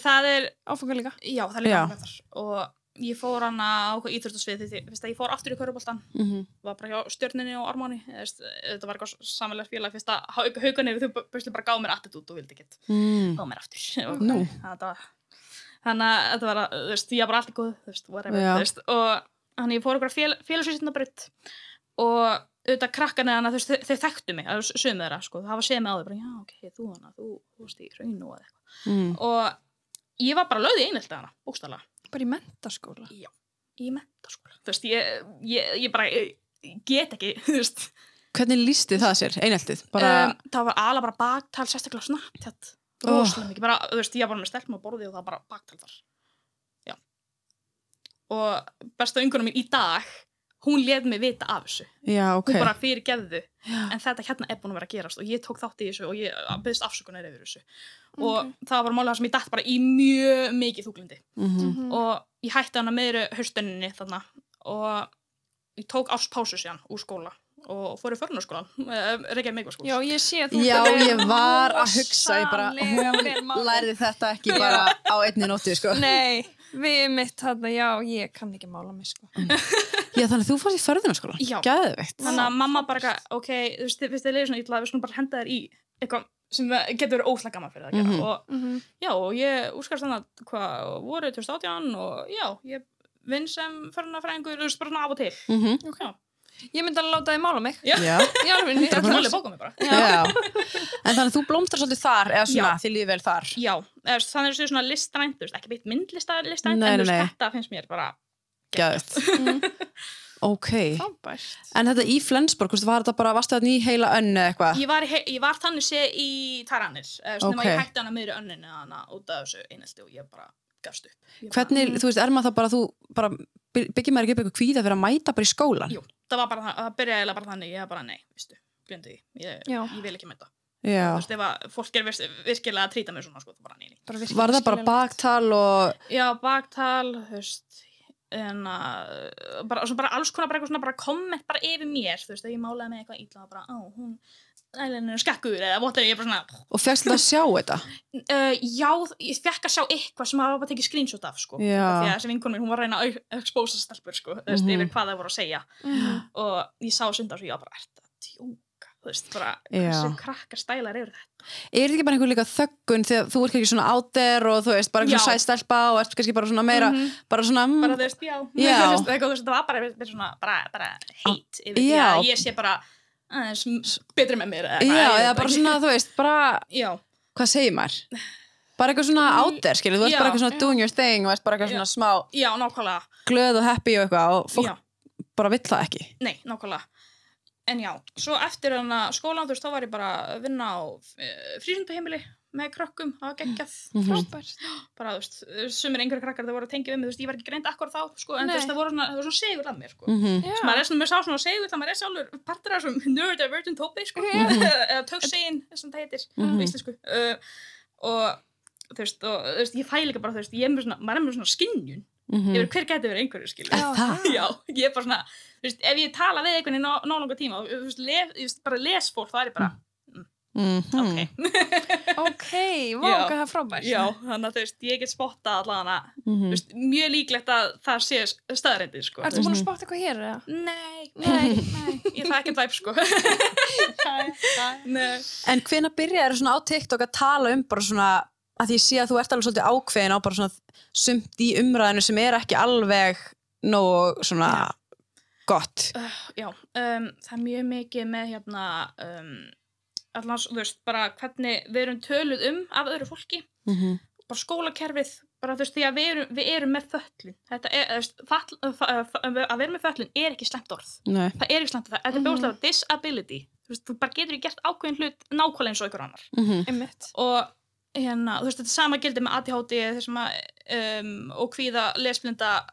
það er, Áfanga líka. já, það er líka Já. áfengar þar. Og ég fór hana á íþjóttasvið því fyrst að ég fór aftur í Köruboltan, Mhm. var bara hjá stjörninni og Ormáni, þetta var eitthvað samanlega félag fyrst að hauganir þau bæslu bara gáð mér attitút og vildi ekkert Mm. fá mér aftur. Og Nú. Þetta var, þannig að þetta var, að, þú veist, ég var bara allt í góð, þú veist, whatever, Já. þú veist, og þannig ég fór okkur fél, félagsvísindabritt og auðvitað krakkarnir hana, þú veist, þeir, þeir þekktu mig, það sögum þeirra, sko, það var séð mig á þau, bara, já, ok, þú hana, þú, þú í raun og eitthvað. Mm. Og ég var bara lögð í einhelti hana, bókstala, Bara í mentaskóla. í mentaskóla. Þú veist, ég, ég, ég bara, ég, get ekki, þú veist, Hvernig lísti það sér, einheltið? Bara, um, það var ala bara baktal, sérstaklega snabbt, Oh. Rosalega mikið, bara, þú veist, ég var með stelpum á borði og það var bara baktal þar. Já. Og besta yngunum mín í dag, hún lef mig vita af þessu. já, ok. Hún bara fyrir geðu, en þetta hérna er búin að vera að gerast og ég tók þátt í þessu og ég byggðist afsökunar yfir þessu. Og það var bara málega sem ég dætt bara í mjög mikið þúglindi. Mhm. Og ég hætti hana meðri höstunninni þarna og ég tók áspásu síðan úr skóla og fór í förnarskólan, reykjaði meikvaskóla. Já, ég sé að þú Já, ég var að hugsa, ég bara, hún lærði þetta ekki bara á einni nóttu, sko. Nei, við mitt þarna, já, ég kann ekki mála mig, sko. Já, þannig að þú fórst í förðunarskóla. Já. Gæðveikt. Þannig að mamma bara, ok, þú veist, þið- leiðir svona illa, við skulum bara henda þér í eitthvað sem getur verið óslega gaman fyrir það að gera. Mhm. Og Mm já, og ég úrskast þannig að hvað voru 2018 og já, ég vinn sem förnafræðingur, þú veist, bara svona af og til. Mhm. Já, Ég myndi að láta þið mála mig. já, Já. Já, alveg, ég ætla alveg að- bókað mig bara. Já. En þannig að þú blómstrar svolítið þar, eða svona, Já. þið líði vel þar. Já, eða, þannig að það er svona listrænt, þú veist, ekki beitt myndlista listrænt, Nei, en þú nei, veist, þetta finnst mér bara. Mm, Ok. Frábært. En þetta í Flensborg, þú veist, var þetta bara, varstu þetta í heila önnu eða eitthvað? ég var, í he- ég var þannig sé í Taranir, veist, nema Ok. ég hætti hana meðri önninu hana út af þessu einhelti og ég bara gafst upp. Ég bara- Hvernig, þú veist, er maður það bara, þú bara, by- byggir maður ekki upp eitthvað kvíða fyrir að mæta bara í skólan? Jú, það var bara það, það byrjaði eiginlega bara þannig, ég var bara nei, veistu, glemdi því, ég, ég vil ekki. Já. Þú veist, ef að fólk er virkilega að trýta mig svona, sko, bara nei, nei. Bara virkilega Var það bara baktal og, Já, baktal, þú veist, en að, bara, svo bara alls konar bara eitthvað svona, bara komment bara yfir mér, þú veist, þegar ég málaði með eitthvað illa, bara, á, hún, ælinn er skakkur, eða votar ég er bara svona, og fegst þetta að sjá þetta? uh, já, ég fekk að sjá eitthvað sem maður bara tekið screenshot af, sko, Já. því að þessi vinkonum mín, hún var að reyna að au- expósa stelpur, sko, þú veist, Mhm. yfir hvað það voru að segja, Mhm. og ég sá sund á svo ég var bara, ert að djóka þú veist, bara, Já. hversu krakkar stælar eru þetta Er þetta ekki bara einhver líka þöggun þegar þú ert ekki svona out there og þú veist, bara einhver Já. svona sæstelpa og ert kannski bara svona meira, Mhm. bara svona mm, bara þú veist, já, Já. Þú veist, eitthvað, þú veist, það var bara, bara svona, bara, bara heit yfir því Já. að ég sé bara aðeins betri með mér eða Já, eða bara svona, þú veist, bara já, hvað segir maður? Bara eitthvað svona there, skilur, þú ert Já, bara eitthvað svona doing your thing og ert bara eitthvað svona smá já, nákvæmlega. glöð og happy og eitthvað og fólk já, bara vill það ekki. nei, nákvæmlega. En já, svo eftir hana skólan, þú veist, þá var ég bara að vinna á uh, frísundaheimili með krökkum, það var geggjað Mhm. Frábært. bara, þú veist, sumir einhverju krakkar það voru að tengja við mig, þú veist, ég var ekki greint akkur þá, sko, en þú veist, það voru svona, það voru svona segur að mér, sko. Mm Já. Svo maður er svona, maður sá svona segur, það maður er sjálfur partur af þessum neurodivergent hópi, sko, Mhm. eða töksein, sem það heitir, Mhm. á íslensku, uh, og, þú veist, og, þú veist, ég fæ líka bara, þú veist, ég er með svona, maður er með svona skinnjun, yfir hver geti verið einhverju, skilur. Er það? Já, ég er bara svona, þú veist, ef ég tala við einhvern í ná, nálanga tíma, þú veist, les, veist, bara les fólk, þá er bara, Mhm. ok, Ok, vá, Já. hvað það er frábært. já, þannig að, þú veist, ég get spotta allavega Mhm. Þú veist, mjög líklegt að það sé staðrindið sko. Ertu búin að spotta eitthvað hér eða? Nei, nei, nei, ég það er ekki væp sko. nei. En hvena byrjaði svona á TikTok að tala um bara svona, að ég sé að þú ert alveg svolítið ákveðin á bara svona sumt í umræðinu sem er ekki alveg nógu svona gott. Uh, já, um, það er mjög mikið með hérna, um, allans, þú veist, bara hvernig við erum töluð um af öðru fólki, Mm bara skólakerfið, bara þú veist, því að við erum, við erum með föllin. Þetta er, þú veist, fall, fa- að vera með föllin er ekki slemt orð. Nei. Það er ekki slemt orð, þetta er Mhm. bjóðslega disability. Þú veist, þú bara getur ekki gert ákveðin hlut nákvæmlega eins og einhver annar. Mm Einmitt. og hérna, þú veist, þetta sama gildi með ADHD þessum að, um, og kvíða lesblinda,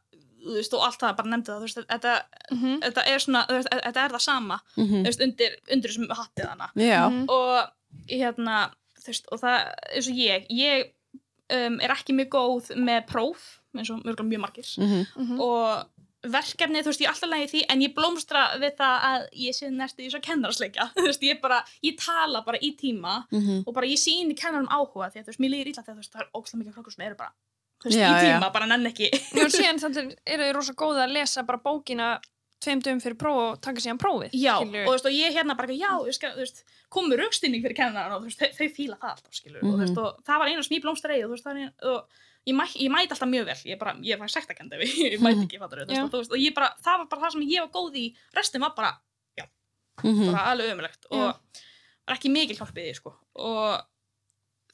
þú veist, og allt það bara nefndi það, þú veist, þetta, Mhm. þetta er svona, þú veist, þetta er það sama, þú veist, undir, undir þessum hattið hana Já. Mhm. og hérna, þú veist, og það, eins og ég, ég um, er ekki mjög góð með próf, eins og mjög, mjög margir Mhm. Mhm. og verkefni, þú veist, ég er alltaf lægi því en ég blómstra við það að ég sé næstu í svo kennarasleika, þú veist, ég bara ég tala bara í tíma Mhm. og bara ég síni kennarum áhuga því að þú veist, mér líður illa þegar þú veist, það er ógslag bara veist, Já, í já. tíma, bara nenn ekki Já, og síðan þannig eru þið rosa góða að lesa bara bókina tveim dögum fyrir próf og taka síðan prófið. já, skilurðu. og þú veist, og ég hérna bara, já, þú veist komur aukstinning fyrir kennaran og þú veist, þau, þau fíla það alltaf, skilur, og þú veist, og það var eina sem ég blómstra og þú veist, það er eina, og ég, mæ, ég mæti alltaf mjög vel, ég bara, ég fæ sektakend ef ég, ég mæti ekki, fattur, þú Já. veist, og ég bara, það var bara það sem ég var góð í, restin var bara, Mhm. bara alveg ömulegt og var ekki mikil hjálpið því, sko, og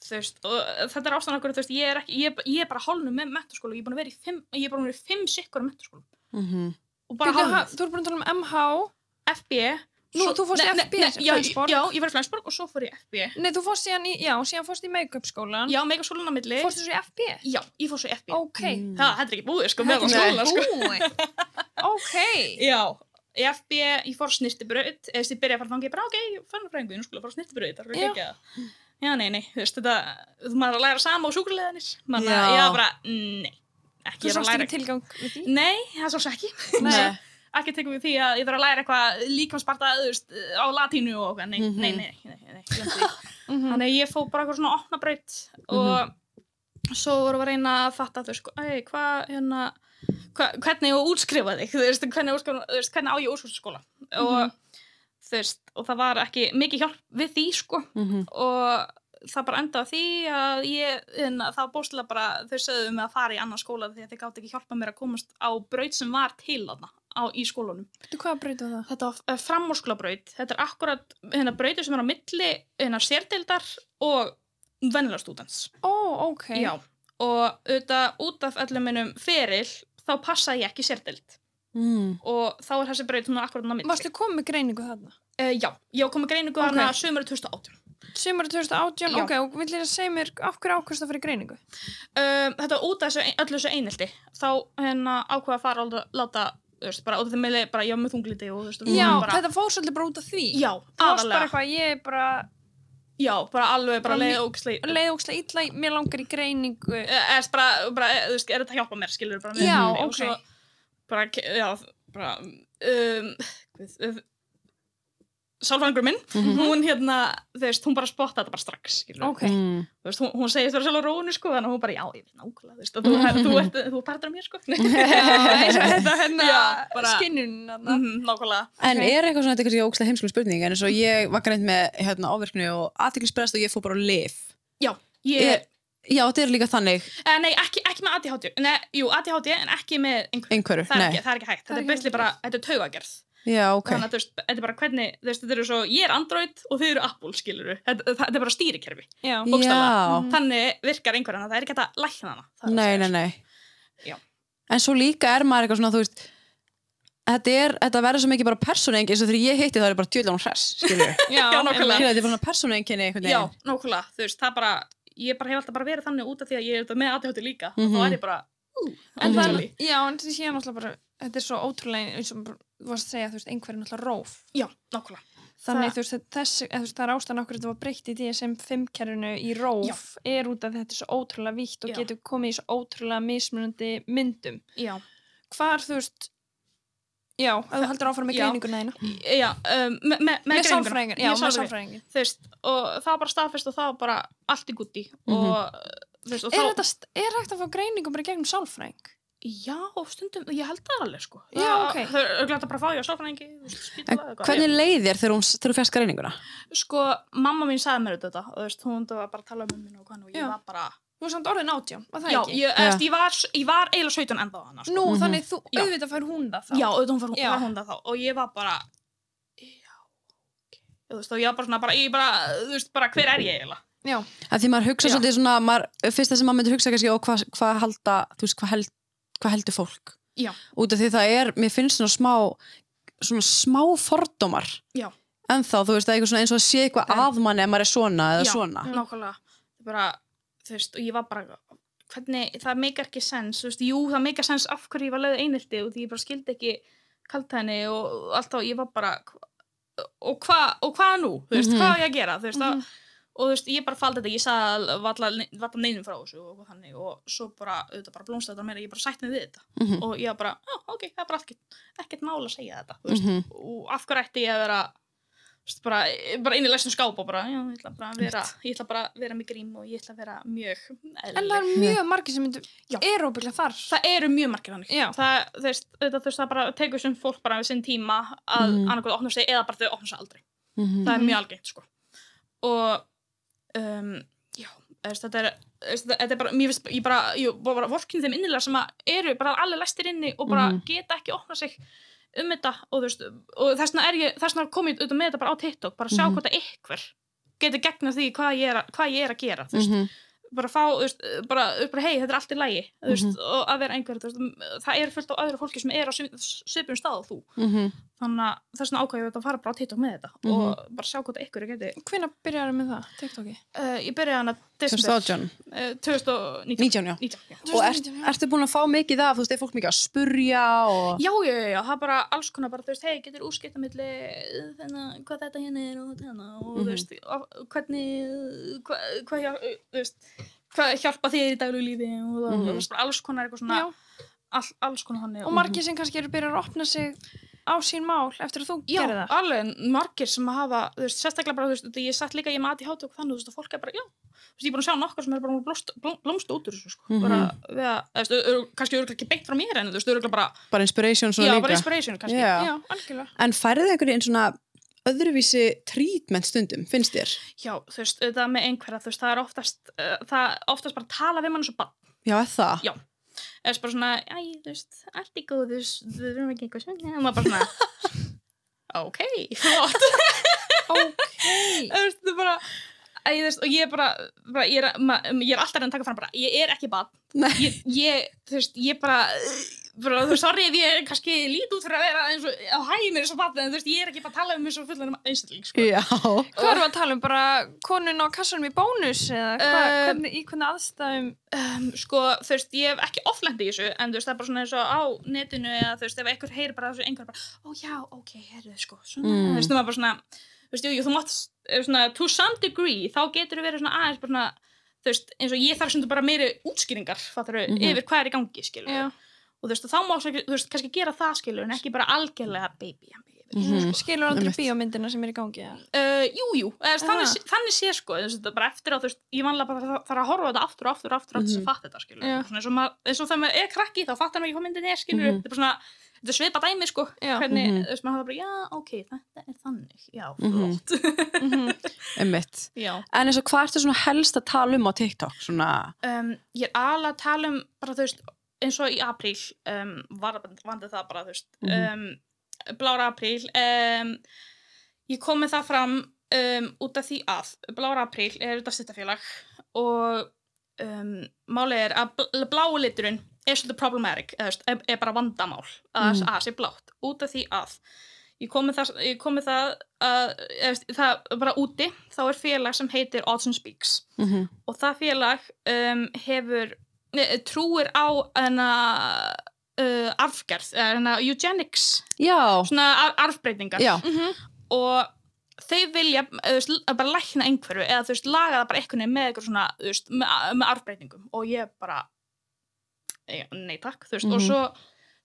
þú veist, og þetta er ástæðan okkur, þú veist, ég er ekki, ég, ég er bara hálnum með mentaskóla, ég er búin að vera í fimm, ég er bara búin að vera í fimm sikkur mentaskóla, Mhm. og bara Bíddu, ha- hálnum, Þú ert búin að tala um MH. FB, Nú, þú fórst í FB, nei, já, já, ég var í Flensborg og svo fór ég í FB Nei, þú fórst síðan í, já, síðan fórst í make-up skólan. Já, megaskólan á milli Fórstu svo í FB? Já, ég fór svo í FB Ok. Mm. Það, þetta er ekki búið, sko, meðan er skóla, sko. Ok. Já, í FB, ég fór snirtibraut eða þess að ég byrjaði að fara þangi, ég bara, ok, ég fann fræðingu, nú skulle ég fara snirtibraut, það er Já. ekki að Já, nei, nei, þú veist, þetta, þú maður að læra sama á sjúkuleganis Maður, Já. ég var bara, nei, ekki að sást læra? Nei, það sem ekki Nei. Ekki tekum við því að ég þarf að læra eitthvað veist, á latínu og eitthvað, nei, Mhm. nei, nei, nei, nei, nei. Mhm. Þannig að ég fór bara eitthvað svona opna braut og svo vorum við að reyna að fatta þú veist, ei, hvað, hérna hva, hvernig ég að útskrifa þig þú veist, hvernig, hvernig á ég að útskrifa skóla og þú veist, og það var ekki mikið hjálp við því, sko Mhm. og það bara endaði því að ég, það var bóstilega bara þau sögðu mig að fara í annan skóla því að þau gátt ekki hjálpa mér að komast á braut sem var til þarna á, í það? þetta var framúrskólabraut þetta er akkurat hérna brautir sem er á milli hérna sérdeildar og vennilega stúdents Ó, ok. já og auðvitað út af öllum minnum feril þá passaði ég ekki sérdeild Mm. og þá er þessi braut er akkurat á milli Varstu komið greiningu þarna? Uh, já, ég var komið greiningu Ok. hana sömur 2018 Sumari 2018, Já. ok, og vill ég segja mér af hverju ákvæmst að fyrir greiningu? um, þetta út af þessu, öllu þessu einelti þá hérna ákveða að fara og láta- þú veist, bara út af því meðli bara var með þungliti og þú veist, Já, bara, þetta fór svolítið bara út af því. já, Það varst bara aðalega eitthvað, ég er bara já, bara alveg, bara Bara leið mjög- ógislega leið ókslega illa, mér langar í greiningu. eða bara, bara, þú veist, er þetta að hjálpa mér skilur bara með Já, ok. svo bara, já, bara um, sálfræðingur minn, Mhm. hún hérna, þú veist, hún bara spotta þetta bara strax, skilur Ok. Mm. þú veist, hún, hún segist vera sjálf á rónu, sko, þannig að hún bara, já, ég veit nákvæmlega, þú veist, þú, þú, þú, ert, þú partur af mér, sko. Þetta hérna bara- skinnun þarna. Nákvæmlega. En Ok. er eitthvað svona, þetta er kannski ógslag heimskuleg spurning en eins og ég var greint með hérna, áverknu og aðtiklisbrest og ég fór bara á lif Já, ég, Er- Já, þetta er líka þannig eh, nei, ekki, ekki með ADHD, nei, jú, ADHD, en ekki með einhverju. einhverju, Það er, nei ekki, það er ekki hægt, Það er þetta er basically hægt. bara, þetta er taugagerð. Já, ok Þannig að, þú veist, þetta er bara hvernig, þú veist, þetta eru svo, ég er Android og þið eru Apple, skiluru. Þetta, þetta er bara stýrikerfi. Já, Þannig virkar einhverjana, það er ekki hægt að lækna hana. það er að nei, segja, nei, sko. nei Já. En svo líka er maður eitthvað svona, þú veist Þetta, er, þetta verður svo mikið bara persónuengi eins og þegar ég hitti það er bara djöðlega hún hress skilur Já, nákvæmlega. Þetta er bara einhvern Já, nákvæmlega, þú veist, það bara, ég bara hef alltaf bara verið þannig út af því að ég er þetta með ADHD líka Mhm. og þá er ég bara, En það er, já, en þetta sé náttúrulega bara, þetta er svo ótrúlega, eins og þú varst að segja, þú veist, einhverjum náttúrulega róf. Já, nákvæmlega. Þannig, Það- þú veist, þessi, þú veist, það er ástæðan okkur þetta var breytt í DSM-5-kerfinu í róf, er út af þetta er svo ótrúlega vítt og Já. getur komið í svo ótrúlega mismunandi myndum. Já, Hvar, þú veist, já, ef þú heldur áfram með Já. greininguna eina. já, um, með, með, með Með greininguna. sálfræðingin, já, með veist, og það var bara staðfest og það var bara allt í gutti og, þú veist, Er, þá, þetta, er hægt að fá greiningu bara gegnum sálfræðing? já, stundum, ég held það alveg, sko. Já, ok. Það er glætt að bara fá ég á sálfræðingi, þú veist, En spítala eða eitthvað. hvernig leið þér þegar, hún, þegar þú fyrst greininguna? Sko, mamma mín sagði mér þetta og þú veist, hún var bara að tala um minn og og ég Já. var bara, Þú er samt orðin átján, var það já, ekki? ég, Já. ég, var, ég var eiginlega 17 ennþá hana, sko. Nú, Mhm. þannig þú, Já. auðvitað fær hún það þá. Já, auðvitað hún var, var hún það þá og ég var bara já, ok þú veist, og ég var bara svona, bara, ég bara, þú veist, bara hver er ég eiginlega? Já, Að því maður hugsa Já. svolítið svona, maður, fyrst það sem maður myndi hugsa kannski, og hvað hva halda, þú veist, hvað held, hva heldur fólk? Já. Út af því það er, mér finnst svona smá, svona smá fordómar. Já. En þá, þú veist, það er eitthvað svona eins og að sé eitthvað Ok. að manni ef maður er svona eða Já. svona. Nákvæmlega, það er bara, þú veist, og ég var bara hvernig, það meikar ekki sens, þú veist, jú, það meikar sens af hverju ég var lögð einhelti og því ég bara skildi ekki kalt henni og allt þá, ég var bara hva- og hvað, og hvað nú, þú veist, Mhm. hvað á ég að gera, þú veist, Mhm. að og þú veist, ég bara faldi þetta, ég sagði valla neinum frá þessu og þannig og svo bara, auðvitað bara blómst þetta meira, ég bara sætt mig við þetta Mhm. og ég bara, já, ok, það er bara ekkert, ekkert mál að segja þetta, veist, Mhm. og af hverju ætti ég að vera veist, bara, bara inn í læstum skáp og bara, já, ég ætla bara að vera ég ætla bara að vera með grím og ég ætla að vera mjög en það eðlileg. er mjög margir sem myndu, Já. er óbygglega þar. það eru mjög margir þannig það, veist, þú veist, það bara tekur sem fólk bara við sinn tíma að Mhm. mm. annarkoð opna sig eða bara þau opna sig aldrei um, já, þetta er þetta er bara, mér finnst, ég bara, ég bara vorkinn þeim innilega sem að eru bara allir læstir inni og bara Mhm. geta ekki opna sig um þetta og þú veist, og þess vegna er kom ég auðvitað með þetta bara á TikTok bara sjá Mhm. hvort að ykkur getur gegna því hvað ég er, að- hvað ég er að gera þú veist, Mhm. bara fá, þú veist, bara, bara hei, þetta er allt í lægi þú veist, Mhm. og að vera einhver, þú veist, það er fullt á öðru fólki sem er á svip- svipum stað og þú Mhm. Þannig að þess vegna ákvæði ég að fara bara á TikTok með þetta Mhm. og bara sjá hvort að ykkur geti Hvenær byrjar með það, TikToki? uh, ég byrjaði hana 2018. uh, 2019 19, já. 19, já. Og ert, ertu búin að fá mikið af, þú veist, er fólk mikið að spurja og... Já, já, já, það er bara alls konar bara, þú veist, hei, getur úrskipt að milli þennan, hvað þetta hérna er og þetta hérna og Mhm. þú veist, og hvernig hvað, hvað, þú veist hvað hjálpa þér í daglu lífi og það, Mhm. þú veist, bara alls konar eitthvað svona all, alls konar hann og margir sem kannski eru byrjað að opna sig á sín mál eftir að þú Já, gerir það. alveg, margir sem hafa, þú veist, sérstaklega bara, þú veist, ég satt líka, ég mati hátu og þannig, þú veist, og fólk er bara, já, þú veist, ég er búin að sjá nokkur sem er bara blómst, blómst út úr þessu, sko, Mhm. bara, við að, þú veist, ör- kannski örgulega ekki beint frá mér en, þú veist, örgulega bara, Bara inspiration svona já, líka. bara inspiration, kannski. Já. Já, algjörlega. En færðu þið einhvern veginn svona öðruvísi treatment stundum, finnst þér? Já, þú veist, auðvitað með einhverja, þú veist, það er oftast, uh, það oftast mann svo bara, er eða svona, æ, þú veist, allt í góðu, þú veist, við erum ekki eitthvað svona, og maður bara svona, ok, flott, Ok. þú veist, þú bara, æ, þú veist, og ég er bara, bara ég, er, ma, ég er alltaf að taka fram bara, ég er ekki bad, Nei. ég, ég, þú veist, ég bara, bara, þú veist, sorry ef ég kannski lít út fyrir að vera eins og á hæmir eins og bad, en þú veist, ég er ekki bara að tala um eins og fullan einstakling, sko. Já. Hvað erum við að tala um? Bara konun á kassanum í bónus eða hva, Um, hvernig, í hvernig aðstæðum? um, sko, þú veist, ég hef ekki offlendi í þessu, en þú veist, það er bara svona eins og á netinu eða þú veist, ef einhver heyrir bara þessu einhver bara, ó já, ok, herðu, sko, svona, Mm. þú veist, það er bara svona, þú veist, jú, jú, þú mátt, eh, svona, to some degree, þá getur þú verið svona aðeins bara svona, þú veist, eins og ég þarf svona bara meiri útskýringar, fattar Mhm. yfir hvað er í gangi, skilur Já. Og þú veist, þá má, þú veist, kannski gera það, skilur en ekki bara algjörlega baby, baby, Mhm. skilur aldrei bíómyndina sem er í gangi eða? Uh, jú, jú, eða, Ah. þannig, þannig sé sko, þú veist, þetta bara eftir á, þú veist, ég vanlega bara þarf- að horfa þetta aftur og aftur og aftur, aftur Mhm. sem fatta þetta, skilur. Já. Svona eins og, maður, eins og þegar maður er krakki, þá fattar maður ekki hvað myndin er, skilur. Mhm. Þetta er bara svona, þetta er svipa dæmi, sko, Já. hvernig, Mhm. þú veist, maður hafa bara, já, ok, þetta er þannig, já, Mhm. flott. Einmitt. já. En eins og hvað ertu svona helst að tala um á TikTok? Svona, Um, ég er alveg að tala um, bara, þú veist, eins og í apríl, um, var, vandi það bara, þú veist, Mhm. um, blára apríl, um, ég kom með það fram um, út af því að blára apríl er þetta styrtafélag og um, málið er að bl blái liturinn er svolítið problematic, eða, veist, er, er bara vandamál að Mhm. mm. sé blátt, út af því að ég kom með það, kom með það að, eða, það bara úti þá er félag sem heitir Odds and Speaks mm og það félag um, hefur trúir á hana uh, arfgerð, eða hana eugenics. Já, svona ar arfbreytingar. Já, Mhm. og þau vilja veist, bara lækna einhverju eða þú veist, laga það bara einhvern veginn með eitthvað svona þú veist, með, með arfbreytingum. Og ég bara nei takk, þú veist, og Mhm. svo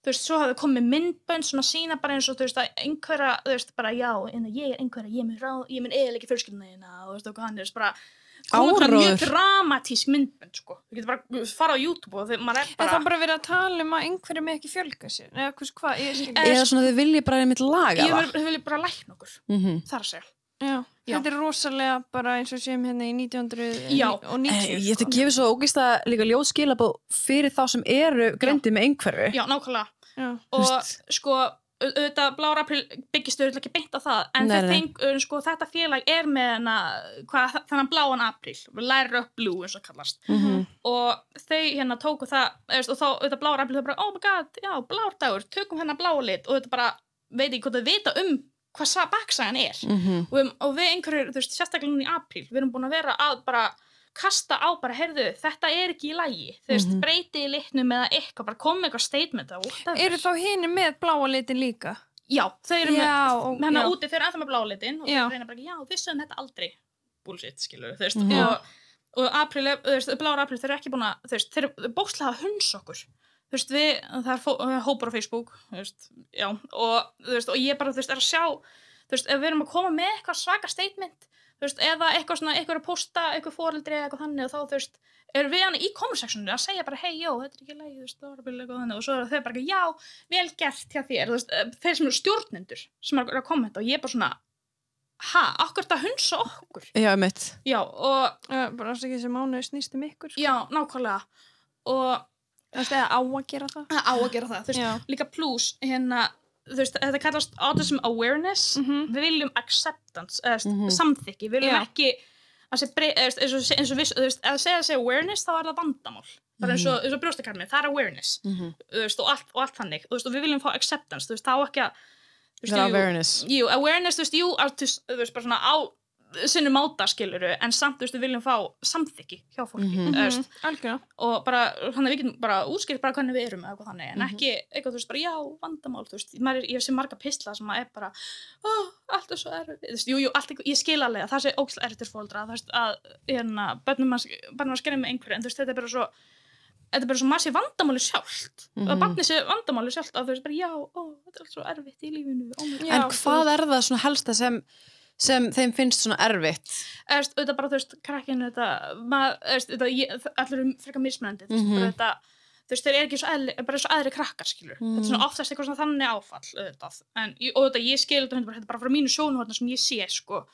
þú veist, svo hafði komið myndbönd svona sína bara eins og þú veist, að einhverja þú veist, bara já, en ég er einhverja ég mun, ráð, ég mun eðilega fjölskylduna þína og þú veist, og hann er, þú veist, bara bara mjög Áróður. dramatísk myndbönd, sko þú getur bara þú veist, fara á YouTube og þegar maður er Er bara það bara verið að tala um að einhverjum ekki fjölga sér? Eða hvers, hvað, Eh, eða svona þau vilja bara einmitt laga ég það. vil, vil bara lækna okkur, Mm þar að segja Já, Já. þetta er rosalega bara eins og sem hérna í 1900 Já. og 90 Ég ætti að gefa svo ógist að líka ljóð skilabóð fyrir þá sem eru greindið með einhverfu. já, nákvæmlega Já. og Veist- sko auðvitað Blára April byggist auðvitað ekki beint á það en Nei, uh, sko, þetta félag er með hana, hvað, þannig bláan April læra upp blue eins og kallast Mhm. og þau hérna tóku það veist, og þá auðvitað Blára April þau bara oh my god, já, blárdagur, tökum hennar bláa lit og þetta bara, veit ekki hvað þau vita um hvað sa- baksagan er Mhm. og, við, og við einhverjir, þú veist, sérstaklega núna í apríl við erum búin að vera að bara kasta á bara, heyrðu, þetta er ekki í lagi þú veist, Mhm. breyti í litnum eða eitthvað bara koma með eitthvað statement whatever. Eru þá hini með bláa litin líka? Já, þau eru með, Já, og- hennar já. úti, þau eru ennþá með blálitin og Já. þau reyna bara, já, við sögum þetta aldrei bullshit, skilur, þú veist Mhm. og, og april, þú veist, blára april, þau eru ekki búin að, þú veist, þau eru bókslega hunsa okkur þú veist, við, það er fó- er hópar á Facebook, þú veist, já og, þú veist, og ég bara, þú veist, er að sjá þú veist, ef við erum að koma með eitthvað svaka statement, þú veist, eða eitthvað svona, eitthvað að posta, eitthvað fóreldri eða eitthvað þannig og þá, þú veist, erum við hann í comment sectionu að segja bara, hei, jó, þetta er ekki lægi, þú veist, það var bara eitthvað þannig og svo eru þau bara, ekki, já, vel gert hjá þér, þú veist, eh, þeir sem eru stjórnendur sem eru að kommenta og ég er bara svona ha, okkur þetta hunsa okkur Já, einmitt. já, og, Uh, bara þess ekki sem mánuði snýst um ykkur sko. já, nákvæmlega og Þú veist, eða á að gera það á að gera það, þú veist, Já. líka plus hérna, veist, þetta kallast autism awareness, Mhm. við viljum acceptance, eða mm Mhm. samþykki, við viljum Já. ekki eins og, eins og við, þú veist, að segja að segja awareness, þá er það vandamál bara eins og, eins og brjóstakarmið, það er awareness Mhm. veist, og, allt, og allt þannig, þú veist, og við viljum fá acceptance, þú veist, þá ekki að Það er awareness. Jú, awareness, þú veist, jú, þú veist, bara svona á sinni máta skiluru, en samt, þú veist, við viljum fá samþykki hjá fólki, þú veist, Algjörða og bara, þannig að við getum bara útskilt bara hvernig við erum eða eitthvað þannig, en Mhm. ekki eitthvað, þú veist, bara já, vandamál, þú veist, er, ég sé marga pistla sem að er bara, ó, allt er svo erfið, þú veist, jú, jú, allt, eitthvað- ég skil alveg að það sé ógislega erfið til fóldra, þú veist, að, hérna, bönnum að skerja með einhverju, en þú veist, þetta er bara svo, þetta er bara svo maður sé vandamáli sjálft, Mhm. að barni sé vandamáli sjálft, að þú veist, bara já, ó, þetta er allt svo erfitt í lífinu, ó, God. En hvað er það svona helsta sem, sem þeim finnst svona erfitt? veist, auðvitað bara, þú veist, krakkinu allir eru frekar mismunandi, þú Mhm. bara þetta þú veist, þeir eru ekki svo eðli, bara svo aðri krakkar, skilur þetta er Mhm. svona oftast eitthvað svona þannig áfall, auðvitað en, og þetta, ég skil þetta, þetta er bara frá mínu sjónu sem ég sé, sko,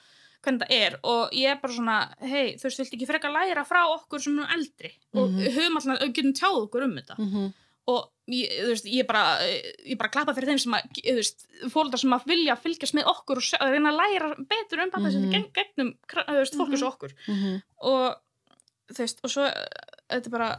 hvernig það er og ég er bara svona, hei, þú veist, viltu ekki frekar læra frá okkur sem erum eldri og Mhm. höfum alltaf, getum tjáð okkur um þetta Mhm. Og ég, þú veist, ég bara ég bara klappa fyrir þeim sem að þú veist, fóldar sem að vilja fylgjast með okkur og sjá- reyna að læra betur um pappa Mhm. mm -hmm. gegnum þú veist, fólk eins og okkur Mhm. og þú veist, og svo þetta er bara,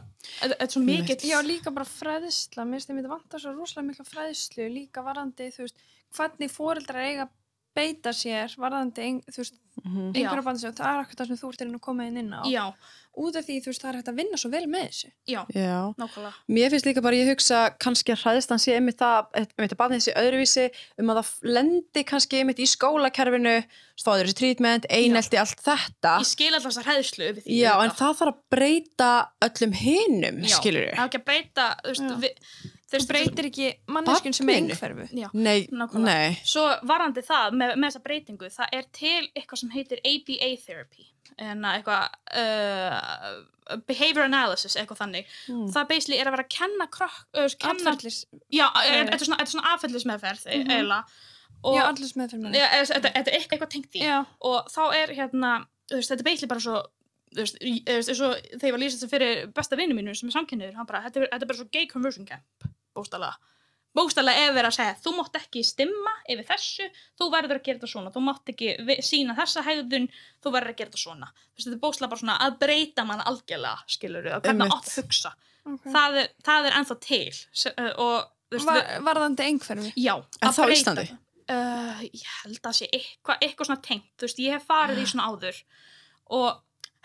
þetta þetta er svo mikið Já, líka bara fræðisla, mér finnst þeim þetta vantar svo rosalega mikla fræðislu, líka varðandi, þú veist, hvernig fóreldrar eiga að beita sér, varðandi, veist, Mhm. Já. einhverja bandi sem, það er ekkert það sem þú ert inn að koma inn inn á. já, Út af því, veist, það er hægt að vinna svo vel með þessu. já, Já. nákvæmlega Mér finnst líka bara, ég hugsa kannski að hræðistan sé einmitt það, einmitt að barnið sé öðruvísi um að það lendi kannski einmitt í skólakerfinu, fáður þessi trítment, einelti, allt þetta. ég skil alltaf þessar hæðslu við því Já, en það þarf að breyta öllum hinum, Já, skilur það ekki að breyta þú veist, Já. við, þú breytir ekki manneskjun sem er einhverfu Nei, nei. Svo varandi það með, með þessa breytingu, það er til eitthvað sem heitir ABA therapy en eitthvað uh, behavior analysis, eitthvað þannig Mm. það basically er að vera að kenna uh, kenna, atferðlis já, er, Eh. þetta er svona, þetta er svona affellismeðferð Mhm. eiginlega og já, Já, eða, þetta, þetta er eitthvað, eitthvað tengt í já, og þá er hérna, þetta er basically bara svo þú veist, eins og þegar ég var að lýsa þetta fyrir besta vinnu mínu sem er samkynniður, hann bara, þetta er, þetta er bara svo gay conversion camp, bóstala bóstala er verið að segja, þú mátt ekki stimma yfir þessu, þú verður að gera þetta svona þú mátt ekki sína þessa hegðun þú verður að gera þetta svona. Þú veist, þetta er bóstala bara svona að breyta mann algjörlega skilur við, og hvernig átt að hugsa. Okay. það er, það er ennþá til uh, og þú veist, Var, við- varðandi einhverfu? Já, En að breyta það. Uh, ég held að sé eitthvað eitthva svona tengt, þú veist, ég hef farið í svona áður og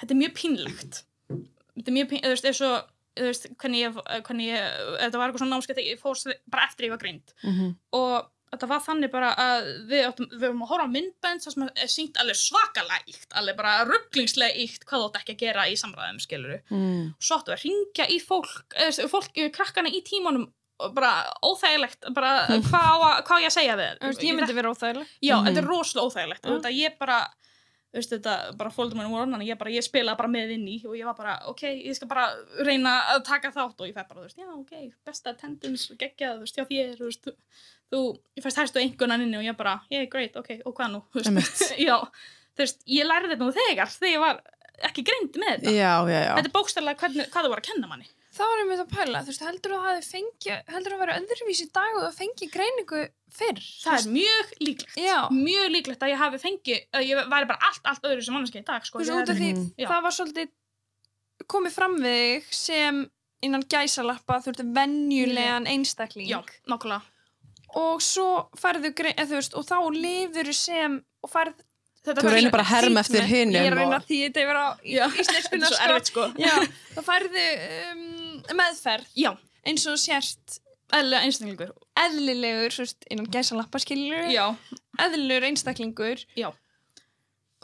þetta er mjög pínlegt þetta er mjög pínlegt, þú veist, eins og þú veist, hvernig ég, hvernig ég þetta var eitthvað svona námskeið ég fórst bara eftir ég var greind Mhm. og þetta var þannig bara að við áttum, við vorum að horfa á myndbönd sem er sínt alveg svakalega íkt alveg bara rugglingslega íkt hvað þú átt ekki að gera í samræðum, skiluru Mm. svo áttu að ringja í fólk, eða, fólk krakkana í tímanum og bara óþægilegt bara að- hvað á ég að segja við ég myndi vera óþægileg já, Mhm. þetta er rosalega óþægilegt Mm. þetta bara fólkdum mennum voru annan ég, ég spilaði bara með inn í og ég var bara ok, ég skal bara reyna að taka þátt og ég fæ bara, veist, já, ok, besta attendance geggjað, þú veist, já, þér, þú veist þú, ég fæst hæstu einhvernan inni og ég bara, yeah, great, ok, og hvað nú já, þú veist, ég lærði þetta nú þegar þegar ég var ekki greind með þetta Já, já, já. þetta er bókstæðlega hvað þú var að kenna manni þá var með að pæla, þú veist, heldur þú að það fengi heldur þú að vera öðruvís í dag og það fengi greiningu fyrr það er mjög líklegt Já. mjög líklegt að ég hafi fengið að ég væri bara allt, allt öðru sem mannski í dag sko. þú veist, út af því. Já. það var svolítið komið fram við þig sem innan gæsalappa, þú ert venjulegan einstakling já, nákvæmlega og svo færðu eða, þú veist, og þá lifur sem og færð Þú reynir bara að herma eftir hinum ég er að reyna að því þetta yfir á Já, íslenskuna þetta er svo erfitt sko. Já, þá færðu um, meðferð. Já, eins og sért eðlilega einstaklingur. Eðlilegur, svo veist, innan gæsalappa skilur já, eðlilegur einstaklingur. Já.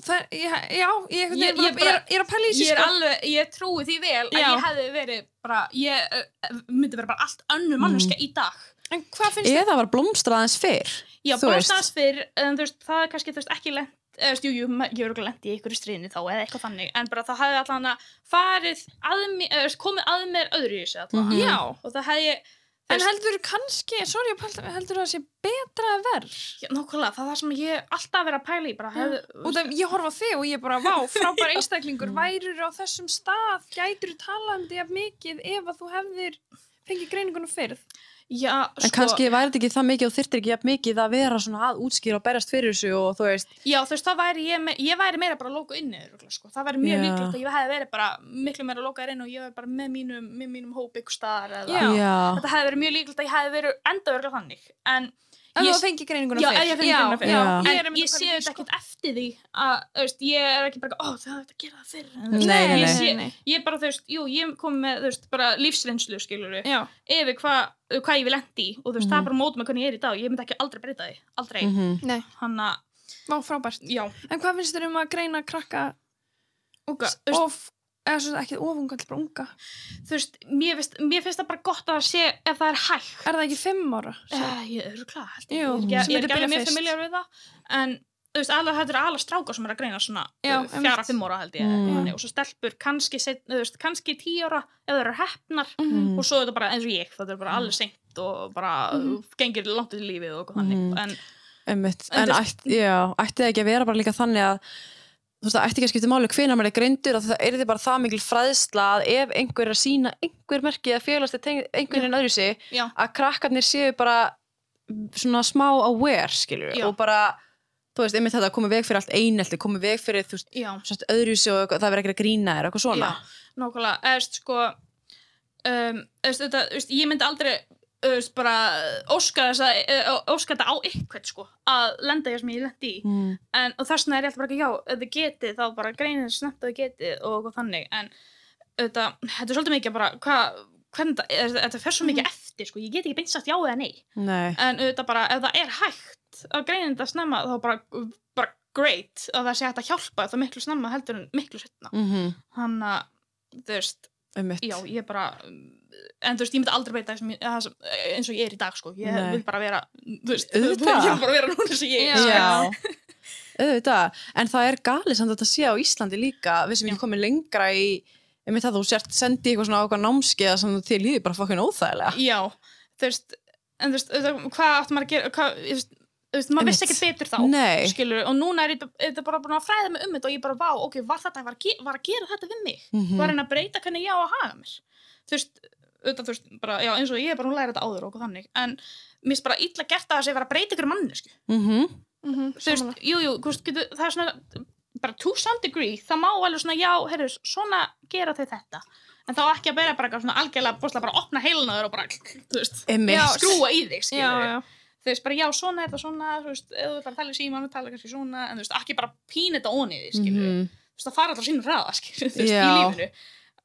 það, já, já ég, ég, Ég- ég, ég ég, er, er að pæla í þessu ég er sko. alveg, ég trúi því vel að Já. ég hefði verið bara, ég uh, myndi vera bara allt önnur manneska í dag. En hvað finnst þér? Eða var blómstraðans fyrr. já, bróstaðs fyrr, en þú veist, það er kannski, þú veist, ekki veist, jú, jú, ég er okkur lent í einhverju stríðni þá eða eitthvað þannig, en bara það hefði allan að farið að mér, eða, þú komið að mér öðru í þessu allan, Mhm. já, og það hefði ég þú en heldur kannski sorry, ég pældi- heldur það sé betra að verð Já, nákvæmlega, það er það sem ég alltaf verið að pæla í bara, hefði, út af ég horfa þig og ég bara, vá, frábær einstaklingur værur á þessum stað gætur þú talandi af mikið ef að þú hefðir fengið greiningunum fyrr já, En kannski væri þetta ekki það mikið og þyrftir ekki jafn mikið að vera svona að útskýra og berjast fyrir þessu og þú veist, já, þú veist, þá væri ég, ég væri meira bara að lóka inni, sko, það væri mjög líklegt að ég hefði verið bara miklu meira að lóka inn og ég væri bara með mínum, með mínum hóp ykkur staðar þetta hefði verið mjög líklegt að ég hefði verið enda örgulega þannig, en ef Ég- þú fengið greiningunum Já, fyrr ef ég fengi já, greininguna fyrr. já, Já. ég er að sé þetta sko. ekkert eftir því að, veist, ég er ekki bara, ó, það hefði að gera það fyrr Nei, veist, nei, ég, nei. sé, Nei, nei. ég bara, þú veist, jú, ég kom með, þú veist, bara lífsreynslu, skilur já, yfir hvað hva ég vil endi í og þú veist, það Mhm. er bara mótum með hvernig ég er í dag ég myndi ekki aldrei breyta því, aldrei mm mm nei, hann að, vá, frábært já, en hvað finnst þér um að greina krakka of, eða svo ekki of unga, heldur bara unga þú veist mér, finnst, mér finnst það bara gott að sé ef það er hægt er það ekki fimm ára? uh, ég er klart, Jú, ég, ég, er ekki alveg mjög familjar við það en þú veist, alveg þetta er alveg strákar sem er að greina svona Já, uh, fjara, einmitt. fimm ára held ég Mm. mm. og svo stelpur kannski, veist, kannski tíu ára ef það eru hefnar Mhm. og svo er þetta bara eins og ég, þetta er bara alveg seint og bara Mhm. gengir langt í lífið og þannig Mhm. en. En En já, ætti það ekki að vera bara líka þannig að þú veist, það ætti ekki að skipta máli hvenær maður er greindur að það er því bara það mikil fræðsla að ef einhver er að sína einhver merki að félagslega einhvern veginn öðru sig já, að krakkarnir séu bara svona smá aware, skilur Já. og bara, þú veist, einmitt þetta að koma veg fyrir allt einelti, koma veg fyrir, þú veist, öðru sig og það verður ekki að grína þér, eitthvað svona. Já, nákvæmlega, eða sko um, eða þetta, veist, ég myndi aldrei eða veist, bara óska þess að eh, óska þetta á eitthvað sko að lenda ég sem ég lendi í. Mm. en, og þess vegna er ég alltaf bara ekki, já, ef þið getið þá bara greinir snemt að þið getið og eitthvað þannig. En þetta, þetta er svolítið mikið bara hvað, hvernig þetta, þetta fer svo mikið eftir sko, ég get ekki beint sagt já eða nei. Nei, en auðvitað bara, ef það er hægt að greina þetta snemma, þá bara, bara great, að það sé hægt að hjálpa það miklu snemma heldur en miklu setna mm -hmm. hann að, þú veist já, ég bara en þú veist, ég myndi aldrei beita þessum, eins og ég er í dag, sko. Ég Nei. vil bara vera, veist, ég vil bara vera núna sem ég er. Já. sko. auðvitað, en það er galið samt að þetta sé á Íslandi líka, við sem ekki komið lengra í, einmitt það þú sért sendi eitthvað svona ákvað námskeið sem þér líður bara fokkin óþægilega Já, þú veist, en þú veist, hvað átt maður að gera, hvað, veist, maður vissi ekkert betur þá, skilur, og núna er þetta- bara búin að fræða mig um þetta og ég bara, vá, ok, var þetta, var að, að gera þetta við mig? Mhm. Var hann að breyta hvernig ég á að haga mér? Þú veist, auðvitað, þú veist, bara, já, eins og ég er bara, hún læra þetta áður og okkur þannig, en mér finnst bara illa gert að það sé vera að breyta ykkur mannesku. Mhm. Mhm, Þú veist, sammála. jú, jú, þú veist, getur, það er svona, bara to some degree, það má alveg svona, já, heyrðu, svona gera þau þetta. En þá ekki að bera bara eitthvað svona algjörlega, bóstlega bara opna heilnaður og bara, þú veist. Já, skrúa í þig, Já, skilur já. þú veist, bara já, svona er það svona þú veist, ef þú ætlar að tala í síman, tala kannski svona en þú veist, ekki bara pína þetta því, skilur Mhm. þú veist, það fara alltaf sínum hraða, skilur þú veist, Já. í lífinu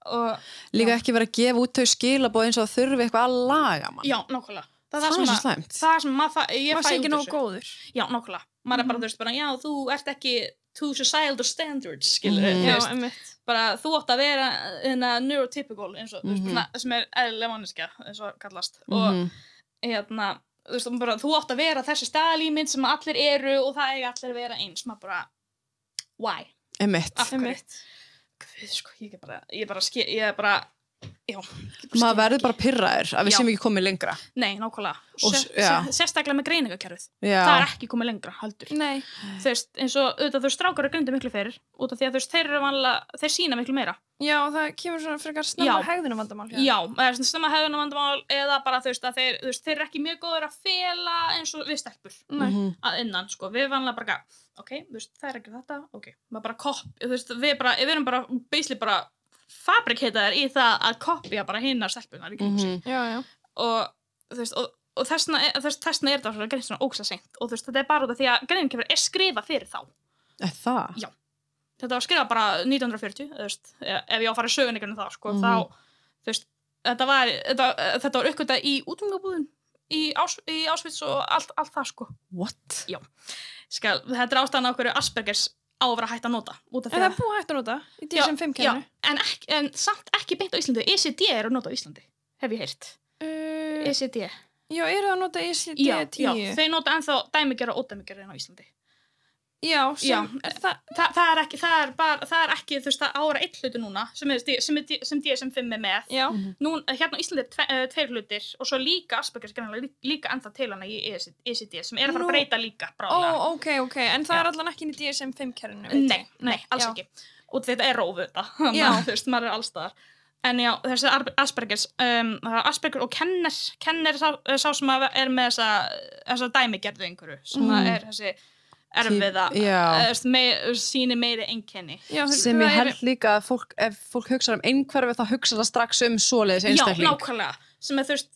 og, líka ekki vera að gefa út þau skilabóð eins og það þurfi eitthvað að laga mann já, nákvæmlega það, það er sem svo slæmt það sem maður, það, ég fæ út ekki úr nóg þessu. góður. já, nákvæmlega, maður er bara, Mhm. þú veist, bara já, þú ert ekki to societal standards, skilur Mhm. þú Já, veist, einmitt. bara þú átt að vera inna, neurotypical, eins og, þú veist, Mhm. svona, sem er eðlilega manneskja, eins og kallast og Mhm. hérna, þú veist, bara, þú átt að vera þessi staðalímynd sem allir eru og það eiga allir að vera eins, maður bara why? Hverju? Einmitt. Guð, sko, ég er bara, ég er bara, ske, ég er bara já, maður verður bara pyrraður að við Já. séum ekki komið lengra nei, nákvæmlega, Og Sér, s- já. sér, sérstaklega með greiningakerfið, já, það er ekki komið lengra heldur, Nei. þú veist, eins og auðvitað þú veist, strákar eru greindu miklu fyrir, út af því að þú veist, þeir eru vanlega, þeir sína miklu meira Já, það kemur svona frekar snemma Já. hegðunum vandamál. já, eða svona stemma hefðunum vandamál eða bara þú veist, að þeir, þú veist, þeir eru ekki mjög góður að fela eins og við stelpur Nei. Mhm. að innan, sko, við vanlega bara ok, veist, það er ekki þetta, ok maður bara kopp, veist, við bara, við erum bara basically bara fabrikheitaðir í það að kopja bara hinnar stelpunar í kringum. Já, já. og þú veist, og, og þessna, þess, þessna er þetta svona greint svona ógsa seint og veist, þetta er bara út af því að greinkefur er skrifað fyrir þá Er það? Já. þetta var skrifað bara 1940 þú veist, ef ef ég á að fara í sögunleikunum þá sko, Mhm. þá, þú veist þetta var, þetta, þetta var uppgötað í útungabúðum í, ás, í Ásvits og allt, allt það sko What? Skal, þetta er ástæðan á hverju Aspergers á að vera hægt að nota En það að er búið hægt að nota í Já, DSM-5 já, kemur. en, ekki, en samt ekki beint á Íslandi ECD er að nota á Íslandi hef ég heyrt Uh, ECD já, eru það að nota já, ICD-10? já, þeir nota ennþá dæmigjara og ódæmigjara á Íslandi Já, sem, Já. er það, Þa, það er ekki, það er bara, það er ekki, þú veist, það ára eitt hluti núna sem, er, sem, er, sem DSM-5 er með. já, Nú, hérna á Íslandi er tve, uh, tveir hlutir og svo líka Aspergers greinlega lí- líka ennþá til hana í ECD, ECD sem er að fara Nú- að breyta líka ó, bráðlega. ok, ok, en það Já. er allan ekki inn í DSM-5 kerfinu, nei, nei, alls ekki. Og þetta er rófu þetta, þannig Já. að þú veist, maður er allstaðar. En já, þessi Aspergers, um, það er Asperger og Kenner, Kenner er sá, sá sem að er með þessa, þessa dæmigerðu einhverju, sem Mhm. mm. er þessi erfiða, Já. uh, me, síni meiri einkenni. Já, það- sem það ég er- held líka að fólk, ef fólk hugsa um einhverfi þá hugsa það strax um svoleiðis Já, einstakling nákvæmlega, sem er veist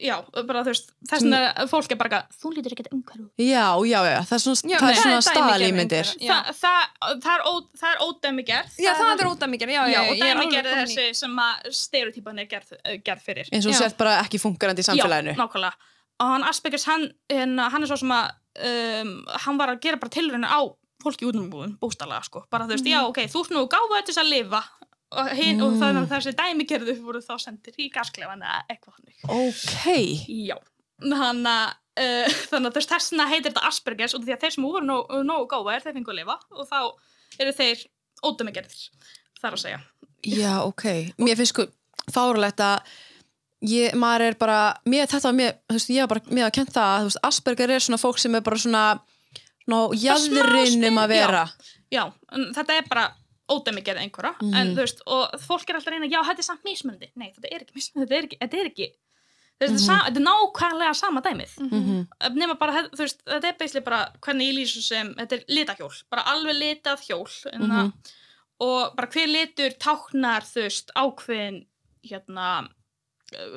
já, bara þú veist, þess vegna fólk er bara þú lítur ekkert umhverju já, já, já, það er svona, Já, það er það svona. Já. Þa, það, það er, ó, það er ódæmigerð Já, það er ódæmiger, já, já, já, og ég er er þessi sem að stereotypan er gerð, eh, gerð fyrir eins og Já. sért bara ekki fungerandi í samfélaginu já, nákvæmlega og hann Aspergers, hann, hann, er svo sem að um, hann var að gera bara tilraunir á fólki útnumúðun, bústalega sko. Bara þú veist, Mhm. já, ok, þú ert nú gáfaði til þess að lifa. Og, hin, og Mm. þannig að þessi dæmigerðu voru þá sendir í gasklefan eða eitthvað ok, Já, þannig að uh, þannig að þess þessna heitir þetta Aspergers og því að þeir sem voru nógu nóg góðar þeir fengu að lifa og þá eru þeir ódæmigerðir, þar að segja. Já, ok. Mér finnst sko fárulegt að ég, maður er bara, mér, þetta var mér þú veist, ég var bara, mér að kent það að, þú veist, Asperger er svona fólk sem er bara svona svona jæðurinn um að vera Já, en þetta er bara ódæmigerð einhverja, en Mhm. þú veist og fólk er alltaf reyna, já, þetta er samt mismunandi Nei, þetta er ekki mismunandi, þetta er ekki, þetta er ekki þetta, er, sa, þetta er nákvæmlega sama dæmið Mhm. Mhm. nema bara, þú veist, þetta er beislega bara hvernig ég lýsum sem, þetta er litahjól bara alveg litað hjól mm Mhm. og bara hver litur táknar, þú veist, ákveðin hérna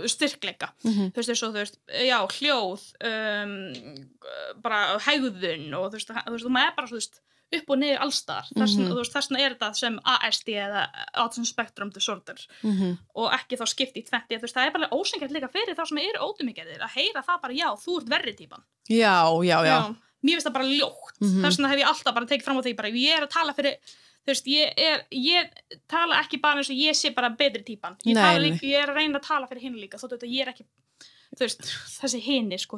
styrkleika, Mhm. þú veist, eins og þú veist já, hljóð um, bara hegðun og þú veist, þú veist, þú maður er bara, veist upp og niður allstar, Mhm. vegna, þú veist, þess vegna er þetta sem ASD eða Autism Spectrum Disorder Mhm. og ekki þá skipt í tvetti, þú veist, það er bara ósengjart líka fyrir þá sem eru ótumigerðir að heyra það bara, já, þú ert verri típan já, já, já Já, mér finnst það bara ljótt Mhm. þess vegna hef ég alltaf bara tekið fram á því bara, ég er að tala fyrir þú veist, ég er, ég tala ekki bara eins og ég sé bara betri típan, ég, líka, ég er að reyna að tala fyrir hinn líka, er þú veist, þessi hinni, sko,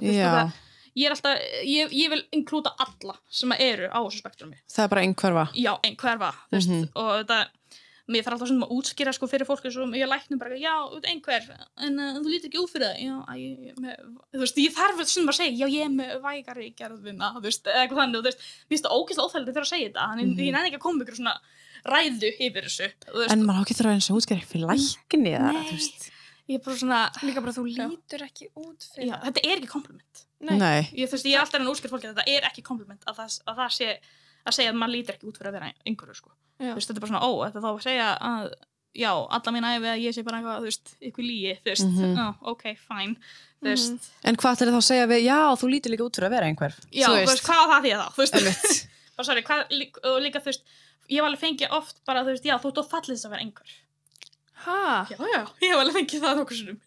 ég er alltaf, ég, ég vil inklúta alla sem eru á þessu spektrumi, það er bara einhverfa. Já, einhverfa, þú veist, Mhm. og þetta, mér þarf alltaf svona að útskýra sko fyrir fólk eins og ég læknum bara, já, einhver en uh, þú lítur ekki út fyrir það já, ég, með, þú veist, ég þarf svona að segja já, ég er með vægari gerðina þú veist, eða eitthvað þannig, þú veist, mér finnst það ógeðslega óþægilegt þegar að segja þetta, þannig Mhm. ég næði ekki að koma ykkur svona ræðu yfir þessu en maður á ekki þurfa eins og útskæri fyrir lækni eða, Nei. þú veist ég er bara svona Líka bara þú Já. lítur ekki út fyrir já, þetta er ekki kompliment Nei. Nei. ég, að það, það segja að maður lítur ekki út fyrir að vera einhverju sko. Þú veist, þetta er bara svona, ó, þetta þá að segja að, já, alla mín æfi að ég sé bara eitthvað, þú veist, ykkur líi, þú veist, Mhm. ó, ok, fine, þú veist, en hvað ætlar þá að segja við, já, þú lítur líka út fyrir að vera einhver já, þú veist, hvað það því að þá, þú veist, bara líka, og líka, þú veist, ég hef alveg fengið oft bara, þú veist, já, þú ert of fallið þess að vera einhver. Ha? Já, já, ég hef alveg fengið það sinnum.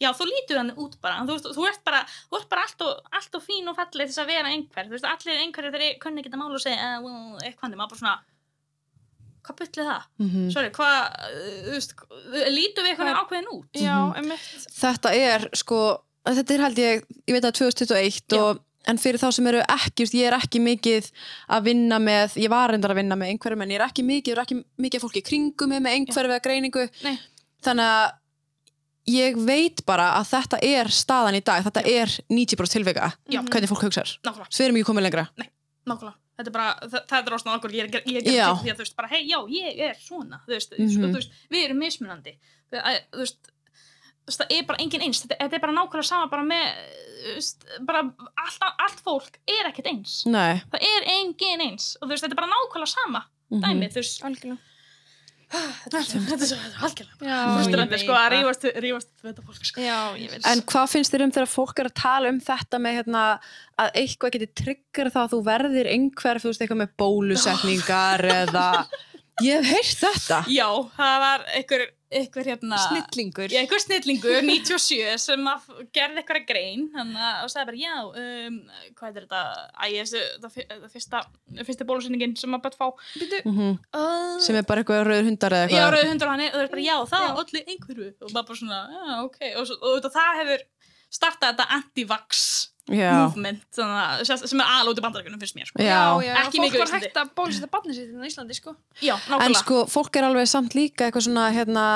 Já, þú lítur hann út bara, þú, veist, þú ert bara, þú ert bara allt og, allt og fín og fallið þess að vera einhver, þú veist, allir einhverjir þegar kunni ekki að mála og segja, uh, well, eitthvað, maður bara svona, hvað byllið það? Mhm. Sorry, hvað, uh, þú veist, lítum við eitthvað Hvað- ákveðin út? Já, Mhm. einmitt. þetta er sko þetta er held ég, ég veit að 2021 Já. og, en fyrir þá sem eru ekki ég er ekki mikið að vinna með ég var reyndar að vinna með einhverjum en ég er ekki mikið, ég er ekki mikið fólki í kringum með einhverju eða greiningu Nei. þannig að ég veit bara að þetta er staðan í dag þetta er 90% tilvika Já. hvernig fólk hugsar, Nákvæmlega, svo við erum ekki komið lengra nákvæmlega. Þetta er bara, það, það er ástæðan okkur, ég er, ég ég Já. er því að þú veist, bara, hei, já, ég er svona, þú veist, Mhm. sko, þú veist, við erum mismunandi, þú veist, þú veist, það er bara engin eins, þetta, þetta er bara nákvæmlega sama bara með, þú veist, bara allt, allt fólk er ekkert eins, Nei. það er engin eins og þú veist, þetta er bara nákvæmlega sama Mhm. dæmi, þú veist, Algjörlega. Þetta er svo, ég sko, að rífast, rífast þetta fólk, sko. Já. En hvað finnst þér um þegar fólk er að tala um þetta með hérna, að eitthvað geti trigger það að þú verðir einhver, þú veist, eitthvað með bólusetningar eða ég hef heyrt þetta. Já, það var einhver, einhver hérna, snillingur. Já, einhver snillingur, 97, sem að gerði eitthvað grein hana, og sagði bara, já, um, hvað er þetta, æ, það, það fyrsta, fyrsta bólusýningin sem að bætt fá. Býtu, Mm Uh, Sem er bara eitthvað rauður hundar eða já, eitthvað. rauð hundur á hann, og það er bara, já, það Já. olli einhverju. Og maður bara svona, já, ok, og, og, og það hefur startað þetta anti-vax Já. Movement, að, sem- er alveg út í bandaríkunum, finnst mér, sko. Já. já, já, Ekki fólk mikið var Íslandi. hægt að bólusetta barnið sitt hérna á Íslandi, sko. Já, En sko, fólk er alveg samt líka eitthvað svona, hérna,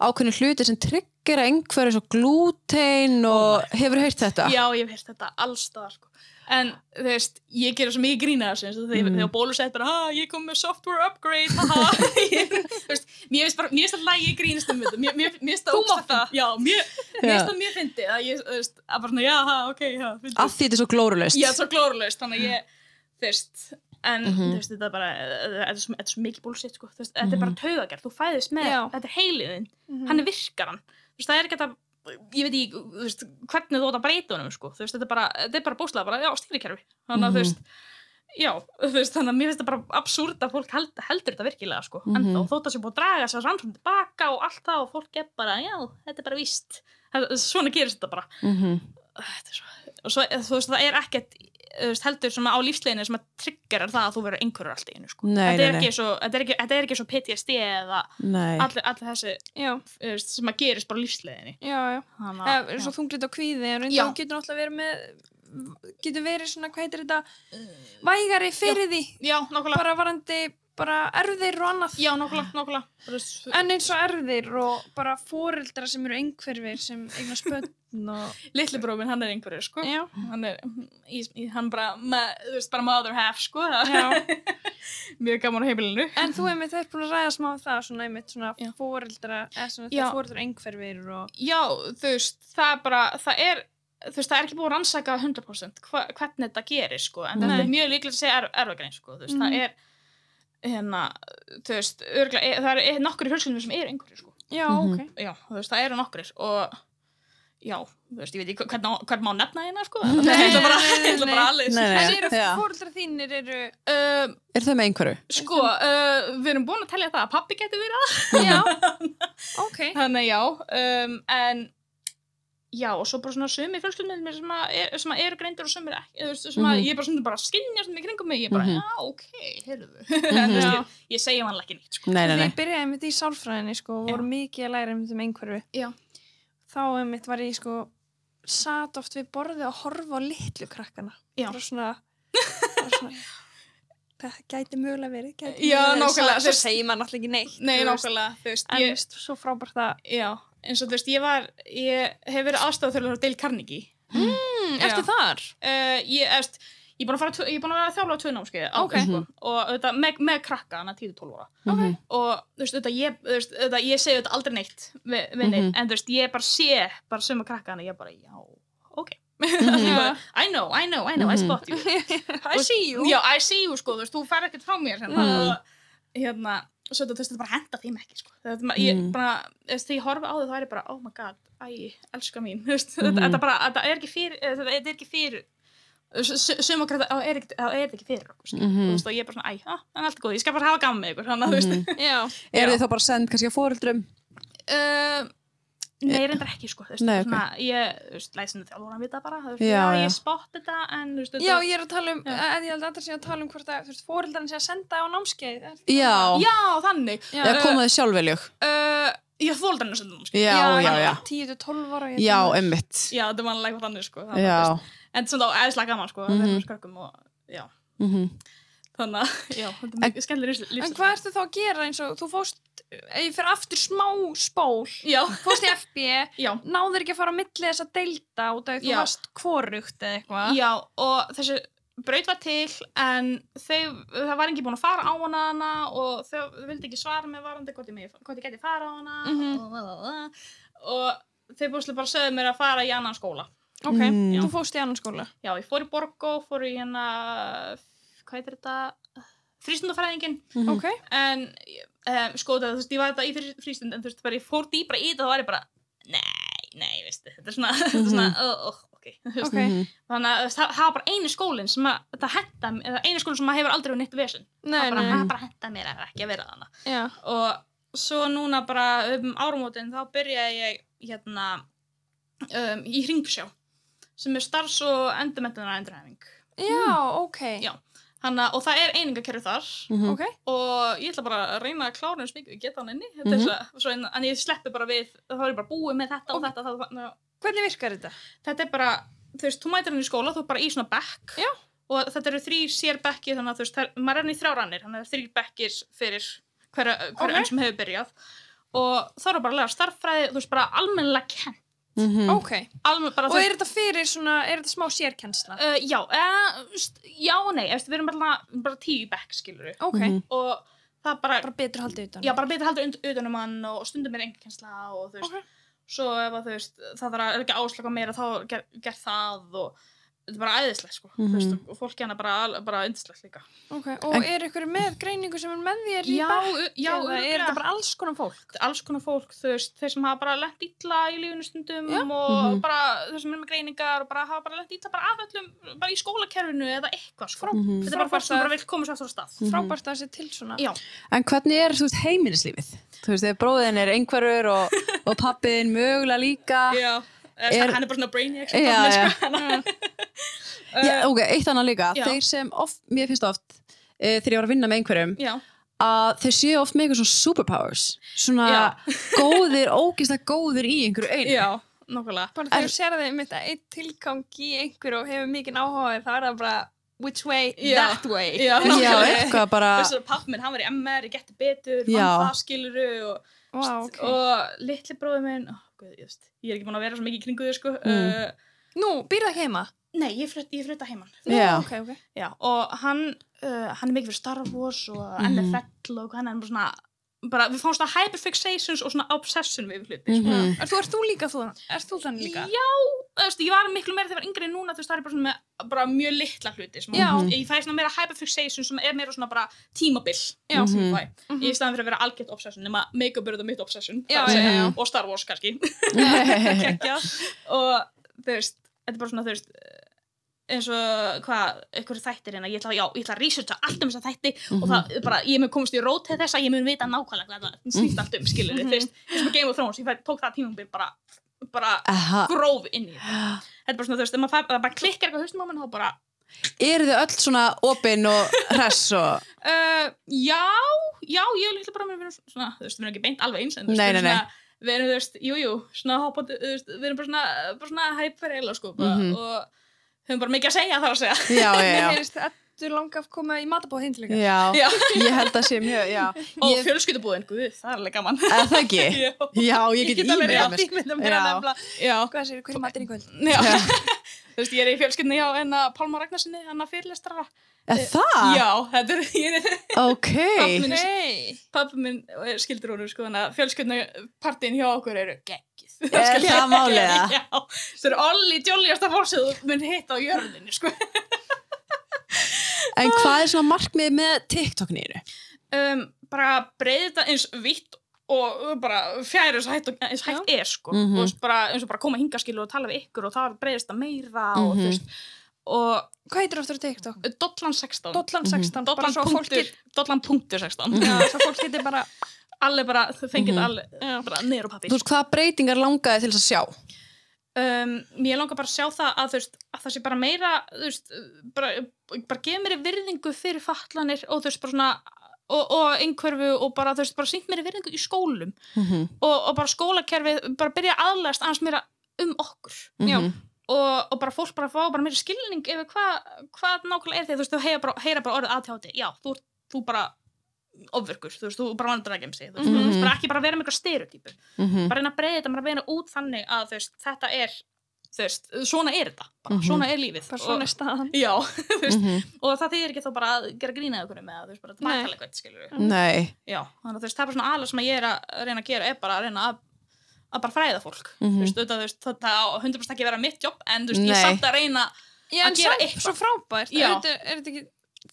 ákveðni hluti sem triggera einhverju svo glútein og hefur heyrt þetta? Já, ég hef heyrt þetta allstaðar sko. En þú veist, ég gerur svo mikið grína þessu eins og þegar Mm. mm. bólusett bara, ha, ég kom með software upgrade, haha. Þú veist, mér finnst bara, mér finnst alltaf ég grínast um þetta. Mér, mér, mér finnst það Þú mátt það. Já, mér, mér Já. finnst það mjög fyndið að ég, þú veist, að bara svona, já, ha, ok, já. Að því þetta er svo glórulaust. Ég er svo glórulaust, þannig að ég, þú veist, en Mhm. þú veist, þetta er bara, þetta er svo, þetta er svo mikið bólusett, sko, þú veist, þetta er bara taugagerð, þú fæðist með, Já. þetta er heiliðin, Mhm. hann virkar hann þú veist, það er ekki að ég veit ekki, þú veist, hvernig þú átt að breyta honum sko, þú veist, þetta er bara, þetta er bara búslega bara, já, stýrikerfi, þannig að Mhm. þú veist já, þú veist, þannig að mér finnst það bara absúrt að fólk held, heldur þetta virkilega sko, en Mhm. þá þótt að sé búið að draga að rannsókn tilbaka og allt það og fólk er bara, já, þetta er bara víst. Svona gerist þetta bara. Mm þetta er svo, og svo, þú veist, það er ekkert heldur svona á lífsleginu sem að triggerar það að þú verður einhverjur allt í einu sko. Nei, þetta, nei, er nei. ekki svo, þetta, er ekki, þetta er ekki svo PTSD eða Nei. allir, allir þessi Já, þú veist, sem að gerist bara á lífsleginni já, já. Þannig Eða, að, svo þunglitt á kvíði, en Já. reynda getur náttúrulega verið með, getur verið svona, hvað heitir þetta, vægari fyrir því, já, bara varandi, bara erfðir og annað. já, Bara s- En eins og erfðir og bara foreldra sem eru einhverfir sem eignar spönn og... litli bróminn, hann er einhverju, sko Já. hann er, í, í, hann bara með, þú veist, bara mother half, sko mjög gaman á heimilinu En þú einmitt er búin að ræða smá um það, svona einmitt svona Já. foreldra, eða svona það foreldra einhverfir og... já, þú veist, það er bara það er, þú veist, það er ekki búið að rannsaka 100% hva, hvernig þetta gerir, sko en þetta Nei. er mjög líklega að segja er, erfagrein, sko þú veist, Mhm. það er hérna, þú veist, örglega, það eru nokkur í fjölskyldum sem eru einhverju, sko Já, Mhm. ok. já, þú veist, það eru nokkur og já, þú veist, ég veit ekki hvern, hvern má nefna hérna, sko Nei, ég ætla bara, bara alveg Nei, nei. En eru Já. foreldra þínir eru... um, Er það með einhverju? Sko, uh, við erum búin að telja það að pappi getur verið það. Já, ok. Þannig já, um, en já, og svo bara svona sumi fjölskyldum mér sem, að er, sem að eru greindur og sumir ekki, sem að Mhm. ég bara svona bara skinja svona í kringum mig, ég bara, Mhm. já, ok, heyrðu. veist, Já. ég, segja hann ekki nýtt, sko. Nei, nei, Þegar nei. ég byrjaði mitt í sálfræðinni sko, og Já. voru mikið að læra um einhverfu Já. þá mitt var ég sko sat oft við borðið og horfa á litlu krakkana Já. bara svona, svona það gæti mögulega verið gæti Já, mögulega nákvæmlega, svo, svo segir maður náttúrulega ekki neitt Nei, nákvæmlega, veist, en ég, svo frábært að já, eins og þú veist, ég var, ég hef verið aðstofþjóðlega á Dale Carnegie. mm, ertu Já. þar? Uh, ég, eftir, ég er búin að að vera að þjálfa á tvö námskeið, Ok. sko, og auðvitað, með, með krakka, hana 10-12 ára. Mhm. og þú veist, auðvitað, ég, veist, auðvitað, ég segi þetta aldrei neitt við, við neitt, Mhm. en þú veist, ég bara sé bara suma krakka hana, ég bara, já, ok Mhm. Bara, I know, I know, I know, I Mhm. spot you I see you já, I see you, sko, þú veist, þú fær ekkert frá mér hérna, Mhm. Og svo þetta, bara henda þeim ekki, sko þetta, ma- ég bara, þegar ég horfi á þau þá er ég bara, oh my god, æ, elska mín Mhm. þetta, þetta bara, þetta er ekki fyrir eh, þetta er ekki fyrir þá er ekki- þá er ekki fyrir okkur, þú veist, og ég er bara svona, æ, ha, en allt er góð, ég skal bara hafa gaman með ykkur, að, Mhm. Já. þið þá bara send kannski á fóreldrum? Uh, nei, reyndar ekki sko þú veist, Nei, svona, ég, þú veist, læsinu þjálfur að vita bara, þú veist, Já, já, já. ég spott þetta en, þú veist, já, þetta- ég er að tala um Já. að ég held að þetta sé að tala um hvort að þú veist, fóreldarinn sé að senda á námskeið Er- Já. já, þannig Já. Eða koma þið sjálfveljug? uh, ég fóldarinn að senda námskeið Já, já, já. var 10-12 ára ég Já, emmitt. já, þetta var alveg þannig sko það, Já. þú veist, en svona eðslega gaman sko Mhm. mm -hmm. Þannig að já, þetta er mjög skemmtileg lífs En hvað ertu þá að gera eins og þú fóst, ég fyrir aftur smá spól, já, fóst í FB, já, náður ekki að fara á milli þess að deilda út af því þú varst kvorugt eða eitthvað? já, og þessi braut var til en þau, það var ekki búin að fara á hana, hana og þau vildi ekki svara með varandi hvort ég, ég geti fara á hana Mhm. og, og, og þau búinlega bara sögðu mér að fara í annan skóla Ok, Mm. þú fóst í annan skóla. já, ég fór í Borgó, fór í hérna hvað heitir þetta frístundafræðingin Mhm. Ok, en um, sko þú veist, ég var þetta í frí- frístund en þú veist, bara ég fór dýbra í þetta þá var ég bara nei, nei, veistu, þetta er svona, þetta er svona oh, oh, ok, þú veist, ok. Mhm. þannig að það, það var bara einu skólinn sem að það henda, eða einu skólinn sem að hefur aldrei verið nýtt Nei, það bara, bara henda mér að ekki að vera þannig já. og svo núna bara um áramótin þá byrjaði ég hérna um, í hringsjá sem er starfs- og endurmentunar endurhæfing Já, ok. Já. Hanna, og það er einingakerfi þar Mhm. Ok, og ég ætla bara að reyna að klára eins mikið ég geta hann inni mm. -hmm. svo, en, ég sleppi bara við þá er ég bara búið með þetta og Ok. þetta það, hvernig virkar þetta? þetta er bara, þú veist, þú mætir hann í skóla þú er bara í svona bekk Já. og þetta eru þrýr sér bekki þannig að þú veist, það, maður er hann í þrjá rannir þannig að það er þrýr bekkir fyrir hverja hver Ok. enn sem hefur byrjað og þá eru bara að læra starffræði þú veist, bara almennilega kent Mhm. Ok, Almen, bara, og er þetta fyrir svona, er þetta smá sérkennsla? uh, já, uh, já og nei eftir, við erum bara, bara tíu í bekk skilur Ok, Mhm. og það bara, bara betur haldið utan. já, bara betur haldur und, utanum hann og stundum er engakensla og þú veist, Ok. svo ef að þú veist það þarf að ekki áslaka meira þá er ger, gert það og þetta er bara æðislegt sko, þú veist, og fólk hérna bara, bara yndislegt líka Ok, og En- er ykkur með greiningu sem er með þér í já, bekk? u- já, eða er þetta bara alls konar fólk? alls konar fólk, þú veist, þeir sem hafa bara lent illa í lífinu stundum Já. og Mhm. bara þeir sem er með greiningar og bara hafa bara lent illa bara af öllum, bara í skólakerfinu eða eitthvað sko. Frá- Mhm. þetta er bara Frábært fólk sem bara vil koma svo aftur á stað Mhm. Frábært að það sé til svona. Já, En hvernig er þú veist, heimilislífið? Þú veist, þegar bróðin er einhverfur og, og pappiðin mögulega líka. Er- hann er bara svona brainiac Já, já, já. sko. Já, ok, eitt annað líka. Já. Þeir sem oft, mér finnst oft, e, þegar ég var að vinna með einhverjum, já, að þeir séu oft með eitthvað svona superpowers. Svona Já. góðir, ógeðslega góðir í einhverju einu. já, nokkulega Bara þegar þú sér þig mitt að einn tilgang í einhverju og hefur mikið áhuga þá er það bara which way, Já. that way. Já. Já, eitthvað bara, þessar papp minn, hann var í MR, ég geti betur Já. vann það skiluru og, Vá, ok. og litli bróður minn oh, guð, ég, veist, ég er ekki búin að vera svo mikið í kringu þau sko Mm. uh, Nú, býrðu ekki heima? nei, ég flytta ég flytta heimann Já. Ok, ok. Já, og hann, uh, hann er mikið fyrir Star Wars og Mhm. NFL og hann er bara svona bara, við fáum svona hyperfixations og svona obsession við hluti sko. Mhm. Er þú, er þú líka þú? Er þú þannig líka? Já, þú veist, ég var miklu meira þegar yngri núna, þú veist, það er bara svona með bara mjög litla hluti sem Já. ég fæ svona meira hyperfixation sem er meira svona bara tímabill fæ, Mhm. í staðan fyrir að vera algjört obsession nema make-up er þetta mitt obsession Já, er já, já. og Star Wars kannski og þú veist, þetta er bara svona þú veist eins og hvað, einhverju þættir hérna, ég ætla, já, ég ætla að researcha allt um þessa þætti og Mhm. það er bara, ég mun komast í rót til þess að ég mun vita nákvæmlega hvað það snýst allt um, skilur Mhm. þú veist, eins og Game of Thrones, ég fæ, tók það tímumbil bara bara Aha. gróf inn í þetta þetta er bara svona, þú veist, maður fær- það bara klikkar eitthvað haustum á mann þá bara, Eru þið öll svona opinn og hress og uh, já já, ég vil eitthvað bara með vera svona, þú veist, við erum ekki beint alveg eins en þú veist, Nei, nei, nei. svona, við erum, þú veist, jú, jú svona hoppandi, þú veist, við erum bara svona bara svona hæpver eila, sko, bara, Mhm. og höfum bara mikið að segja þar að segja Já, já, Mér já heyrist Eddu langa að koma í matabóð hinn til ykkar. Já, Já. ég held að sé mjög, já og Ég- fjölskyldubúðin, guð, það er alveg gaman Er það ekki? Já. Já, ég get alveg ímyndað rétt mér ímyndað mér að já, Hvað sér, hverju matur í kvöld? já. þú veist, ég er í fjölskyldinni hjá enna Pálma Ragnarsinni, hann að fyrirlestrara Er það? já, þetta er, ég er Ok Minn- Nei. pappa minn er skildur honum sko þannig að fjölskyldnapartíin hjá okkur eru geggið Er það málið, eða? Já, það er Olli djóljasta fórsið þú mun hitta á jörðinni sko En hvað er svona markmið með TikTok-nýru? um, bara breyði þetta eins vitt og bara fjæri eins hægt, og- eins hægt er sko Mhm. og bara, eins og bara koma hingaskilu og tala við ykkur og það breyðist það meira og Mhm. þú veist og Hvað heitir aftur á TikTok? Dollan 16 Dollan 16. Bara Dollan punktur, Dollan punktur 16 já, svo fólk getur bara, allir bara, þau fengið Mhm. allir já, bara niður og pappir Þú veist, hvaða breytingar langaði til þess að sjá? um, mér langar bara að sjá það að, þú veist, að það sé bara meira þú veist, bara, bara gefa mér virðingu fyrir fatlanir og þú veist bara svona og, og einhverfu og bara þú veist bara sínt mér virðingu í skólum. Mhm, og, og bara skólakerfið bara byrja að aðlæðast aðeins meira um okkur. Já. mhm, og, og bara fólk bara fá bara meira skilning yfir hvað hva nákvæmlega er því þú veist þú heyra bara, heyra bara orðið aðtjáti já þú, þú bara ofvirkur. Þú veist þú bara vandrar ekki um sig þú veist, þú veist bara ekki bara vera með eitthvað stereotypur. Mhm. bara reyna að breyða þetta, bara reyna út þannig að veist, þetta er veist, svona er þetta, bara, Mhm. svona er lífið bara svona er staðan. já, þú veist, Mhm. og það þýðir ekki þá bara að gera grínaði okkur með það, þú veist, bara tala eitthvað, skilur við Nei já, þannig að veist, það er bara svona aðlega sem ég er að reyna að gera er bara að reyna að að bara fræða fólk, Mhm. auðvitað, þú veist, það á 100% ekki vera mitt jobb, en ég er samt að reyna Já, Að gera eitthvað. svo frábært. Er þetta, er þetta ekki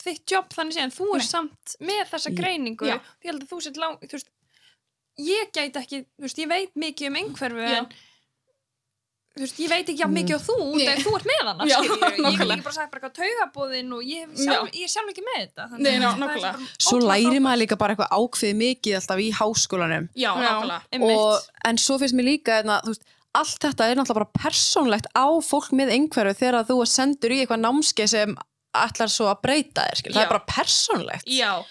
þitt jobb þannig séðan? Þú er Nei. samt með þessa greiningu. Því held að þú sett lang, þú veist, ég gæti ekki, þú veist, ég veit mikið um einhverfu en þú veist, ég veit ekki jafn mikið á þú en þú ert með hana, Já, skiljið. Ég get nákvæmlega. ekki bara sagt bara eitthvað taugabóðin og ég, sjálf, ég er sjálf ekki með þetta. þannig Nei, ná- nákvæmlega. Svo læri maður líka bara eitthvað ákveð mikið alltaf í háskólanum já, nákvæmlega og, En svo finnst mér líka hérna, þú veist, allt þetta er náttúrulega bara persónlegt á fólk með einhverju þegar þú er sendur í eitthvað námskeið sem ætlar svo að breyta þér skil. það er bara persónlegt já, og,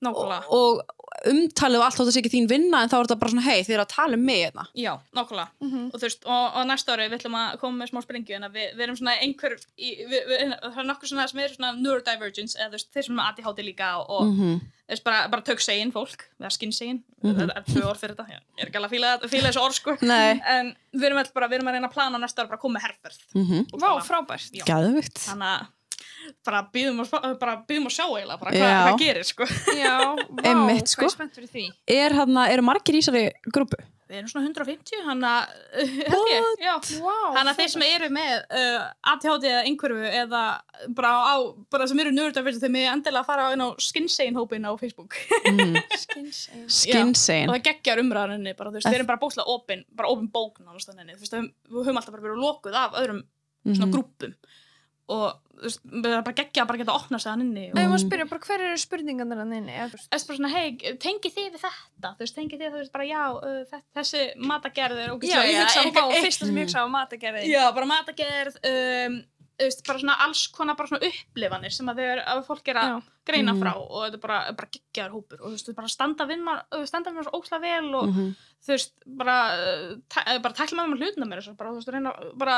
nákvæmlega og umtalið og allt þótt að sé ekki þín vinna en þá er þetta bara svona hei þið er að tala um mig hérna já, nákvæmlega Mhm. og þú veist, og, og næsta ári við ætlum að koma með smá sprengju en að við, við erum svona einhver í, við, við, það er nokkur svona sem er svona neurodivergence eða veist, þeir sem er ADHD líka og, og -hmm. veist, bara, bara tögsegin fólk eða skinnsegin, Mhm. það er tvö orð fyrir þetta ég er ekki alveg að fíla, fíla þessu orð sko en við erum, bara, við erum að reyna að plana næsta ári bara að koma með herferð mm -hmm. Vá, frábært. Gæðvikt þannig að bara býðum að, bara býðum að sjá Já. hvað, hvað gerir sko Já, vá, Einmitt, hvað sko. ég spennt fyrir því. er hérna, eru margir í þessari grúpu? við erum svona 150 hann að held ég, já Vá, Þannig að þeir sem eru með uh, ADHD eða einhverfu eða bara, á, bara sem eru nördarverðin þeir með endilega að fara inn á skinsegin hópin á Facebook Mm. Skinsegin. og það geggjar umræðaninni bara, þú veist, við erum bara bókslega opin bara opin bók nánast þannig, þú veist, við við höfum alltaf bara verið lokuð af öðrum svona Mhm. grúppum og þú við erum bara geggja að bara geta að opna sig hann inni og Nei, má spyrja bara hver eru spurningarnir hann inni? eða, þú bara svona, hei, tengið þið við þetta þú veist, tengið þið, þú veist, bara já uh, þe- þessi matagerð er Já, ógeðslega- ég hugsa á bá, fyrsta sem ég hugsa á matagerðin. Já, bara matagerð um, þú veist, bara svona alls konar bara svona upplifanir sem að, þeir, að fólk er að Já. greina Mhm. frá og þetta er bara, bara geggjaður hópur og þú veist, bara standa við maður standa við maður svo óslega vel og Mhm. þú veist, bara uh, bara tækla maður með svo, bara, þú veist, bara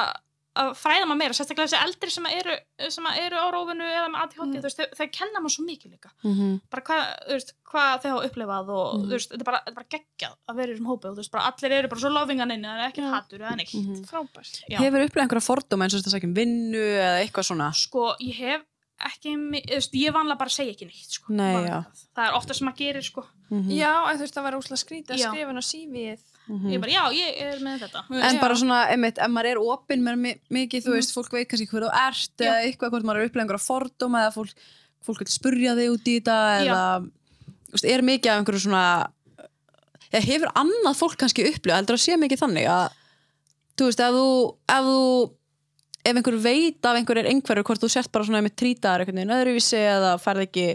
að fræða maður meira, sérstaklega þessi eldri sem að eru, sem að eru á rófinu eða með ADHD, Mm. þau, þau kenna maður svo mikið líka Mhm. bara hvað, þú veist, hvað þau hafa upplifað og þú veist, þetta er bara, þetta bara geggjað að vera í þessum hópi og þú veist, bara allir eru bara svo lofingan inni, það er ekki Já. hattur eða neitt. Frábært. Já. Hefur upplegað einhverja fordóma eins og þetta sækjum vinnu eða eitthvað svona? sko, ég hef ekki, mi- þú veist, ég vanlega bara segja ekki neitt sko. Nei, það. er ofta sem að gerir sko. Mhm. Já, en þú veist, það var úslega skrítið að Já. skrifa hann á CV-ið. Mhm. ég bara, já, ég er með þetta En Já. bara svona, einmitt, ef maður er opinn með mi- mikið, þú Mhm. veist, fólk veit kannski hver þú ert Já. eða eitthvað, hvort maður er upplegað einhverja fordóma eða fólk, fólk vil spurja þig út í þetta eða, veist, er mikið af einhverju svona eða hefur annað fólk kannski upplegað, heldur að sé mikið þannig að, þú veist, ef þú ef þú, ef einhver veit af einhver er einhverju, hvort þú sért bara svona með trýtaðar einhvern veginn öðruvísi eða færð ekki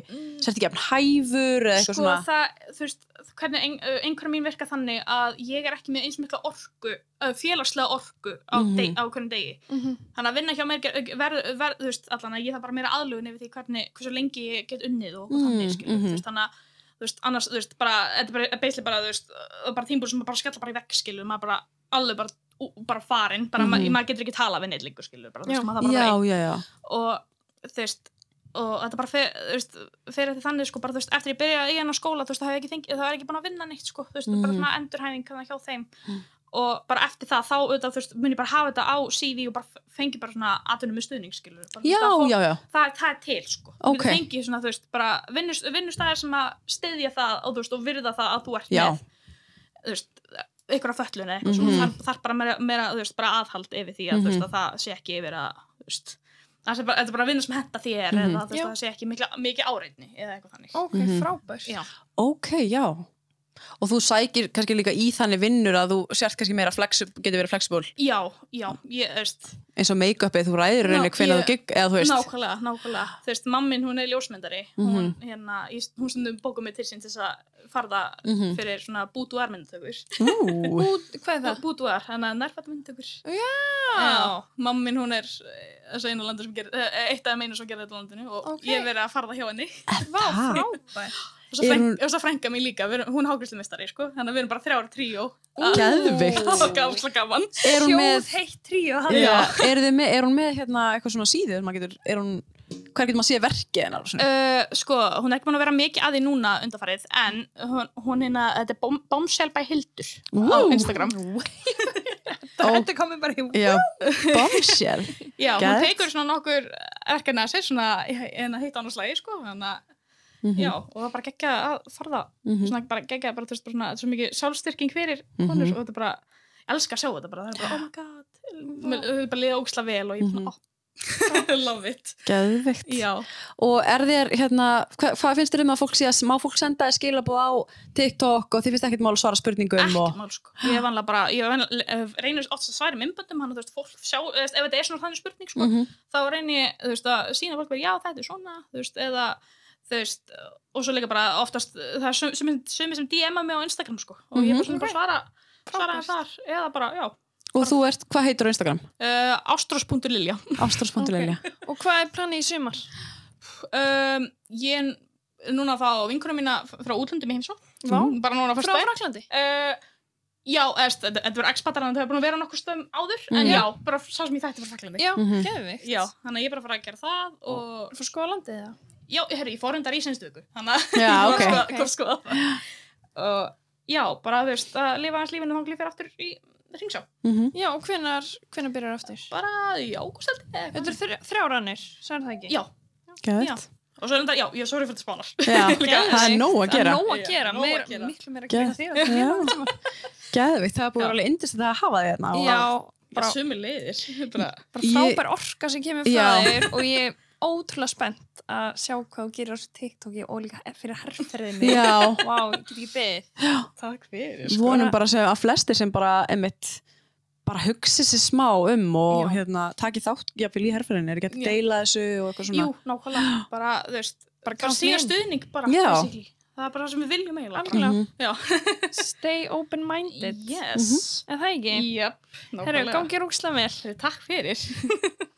sért ekki jafn hæfur eða eitthvað sko, svona það, veist, hvernig ein, einhverjum mín virka þannig að ég er ekki með eins mikla orku, félagslega orku á, Mhm. deg, á hvernig degi. Mhm. Þannig að vinna hjá mér verð, verð, þú veist, allan að ég þarf bara meira aðlugun yfir því hvernig, hversu lengi ég get unnið og, og Mm, þannig, skilur, mhm. þú veist, þannig að, þú veist, annars, þú veist, bara, þetta er basically bara, þú veist, uh, bara tímbúr sem bara skella bara í vekk, skilur, maður bara, alveg bara, ú- bara farin, bara, Mhm. ma maður getur ekki tala við neitt lengur, skilur, bara, þú veist, maður þarf bara já og þú veist og þetta bara fer, veist, fer eftir þannig sko, bara, þú veist, eftir ég byrja í hennar skóla þú veist, það hef ekki fengið, það er ekki búin að vinna neitt sko, þú veist, bara Mhm. svona endurhæfing þannig hjá þeim Mhm. og bara eftir það, þá auðvitað, þú veist, mun ég bara hafa þetta á CV og bara fengi bara svona aðtunum með stuðning, skilur bara, já, það, já, já, það, það er til, sko Ok. þú fengið svona, þú veist, bara vinnust, vinnustæðir sem að styðja það og þú veist, og virða það að þú ert Já. með þú veist, ykkur af föllun eða eitthvað mm Mhm. -hmm. þarf, bara meira, meira, veist, bara aðhald yfir því að, Mhm. að það sé ekki yfir að, það sé bara, þetta er bara að vinna sem henda þér Mhm. eða þú veist, Já. það sé ekki mikla, mikið áreitni eða eitthvað þannig Ok, Mhm. frábær. Já. ok, já og þú sækir kannski líka í þannig vinnur að þú sért kannski meira flexib, getur verið flexible já, já, ég, veist eins og make-upið, þú ræðir rauninni hvenær ég- þú gig, eða þú veist nákvæmlega, nákvæmlega, þú veist, mammin hún er ljósmyndari hún, Mhm. hérna, ég, hún stundum bókum mig til sín til þess að farða Mhm. fyrir svona bútúar myndtökur Ú, Út, hvað er það? bútúar, þannig að nærfætt myndtökur Já. Já, mammin hún er eh, þessi einu landur sem gerir, eh, eitt af þeim einu sem gerir þetta landinu og Ok. ég verið að farða hjá henni Vá, það? Og svo, frænk, hún- svo frænka mig líka, við erum, hún er hágristlumistari sko, þannig að við erum bara þrjára tríó. Hún með Sjóð heitt tríu. Já, er, þið með, er hún með hérna eitthvað svona maður getur, er hún, hver getur maður að sé verkið hennar og svona? uh, sko, hún er ekki búin að vera mikið að því núna undarfarið, en hún, hún hérna, þetta er Bom- Bombshell by Hildur á. Instagram. Þetta komið bara í Já, bombshell. Já, hún tekur svona nokkur erkana sér, svona en að hitta hann á slægi, sko, þannig að Mhm. Já, og það bara geggja að farða Mhm. svona bara geggja, bara, þú veist, bara svona, svo mikið sjálfstyrking fyrir Mhm. konur og þetta bara, ég elska að sjá þetta bara, það er bara, oh my god þau bara liða óksla vel og ég er Mhm. bara, oh, love it Geðvikt Já, Og er þér, hérna, hva, hvað finnst þér um að fólk sé að má fólk senda skilabóð á TikTok og þið finnst ekkert mál að svara spurningum ekki og... mál sko Ég bara, ég vanlega, reynir oft að sværa myndböndum, hann, veist, fólk sjá, eða, ef þetta er svona þannig spurning, sko, Mhm. þá reynir ég, veist, að sína fólk bara, já, þetta er svona, veist, eða þú veist, og svo líka bara oftast, það er sum- sumir sem, sem DM-a mig á Instagram, sko, og ég er bara svona bara svara svara þar, eða bara, já Og þú ert, hvað heitir á Instagram? uh, ástrós.lilja Ástrós.lilja Og hvað er planið í sumar? um, ég er núna að fá vinkunum mína frá útlöndum í heimsó bara núna fyrst Frá Fraklandi? uh, já, eðst, þetta verður expatar en það hefur búin að vera nokkur stöðum áður en Mhm. já, bara sá sem ég þætti frá Fraklandi Já, Mhm. geðvikt. já, þannig að ég er bara að fara að gera það og Frá skólandið það? Já, herri, ég fór undar í senstu viku þannig að Já, ég var ok. að skoða- Ok. kom að skoða það og já, bara þú veist að lifa hans lífinu þá glifir aftur í ringsjá Mhm. Já, og hvenar, hvenar byrjar aftur? bara í ágúst held ég Þetta er þrjá- þrjárannir, sagði það ekki? já, Geðvikt og svo er þetta, já, ég er sorry fyrir spánar Já, það er nóg að Það gera er nóg að Já, gera, gera. miklu meira að gera Já. Geðvikt, það er Já. vera alveg indist að hafa þig hérna og- Já, bara sumi leiðir bara, frábær orka sem kemur frá Já. þér og ég ótrúlega spennt að sjá hvað þú gerir á þessu TikToki og líka fyrir herrferðinni. Já, Vá, ég get ekki beðið. takk fyrir vonum bara sem að flestir sem bara emitt bara hugsi sér smá um og Já. hérna, taki þátt í herfyrinni, er ekki að deila þessu og eitthvað svona jú, nákvæmlega, bara, þú veist Bara bara inn. stuðning bara, það er bara það sem við viljum eiginlega. Mhm. já, Stay open-minded. yes En það ekki? jöp, Herru, nákvæmlega gangi rúkslega vel. Takk fyrir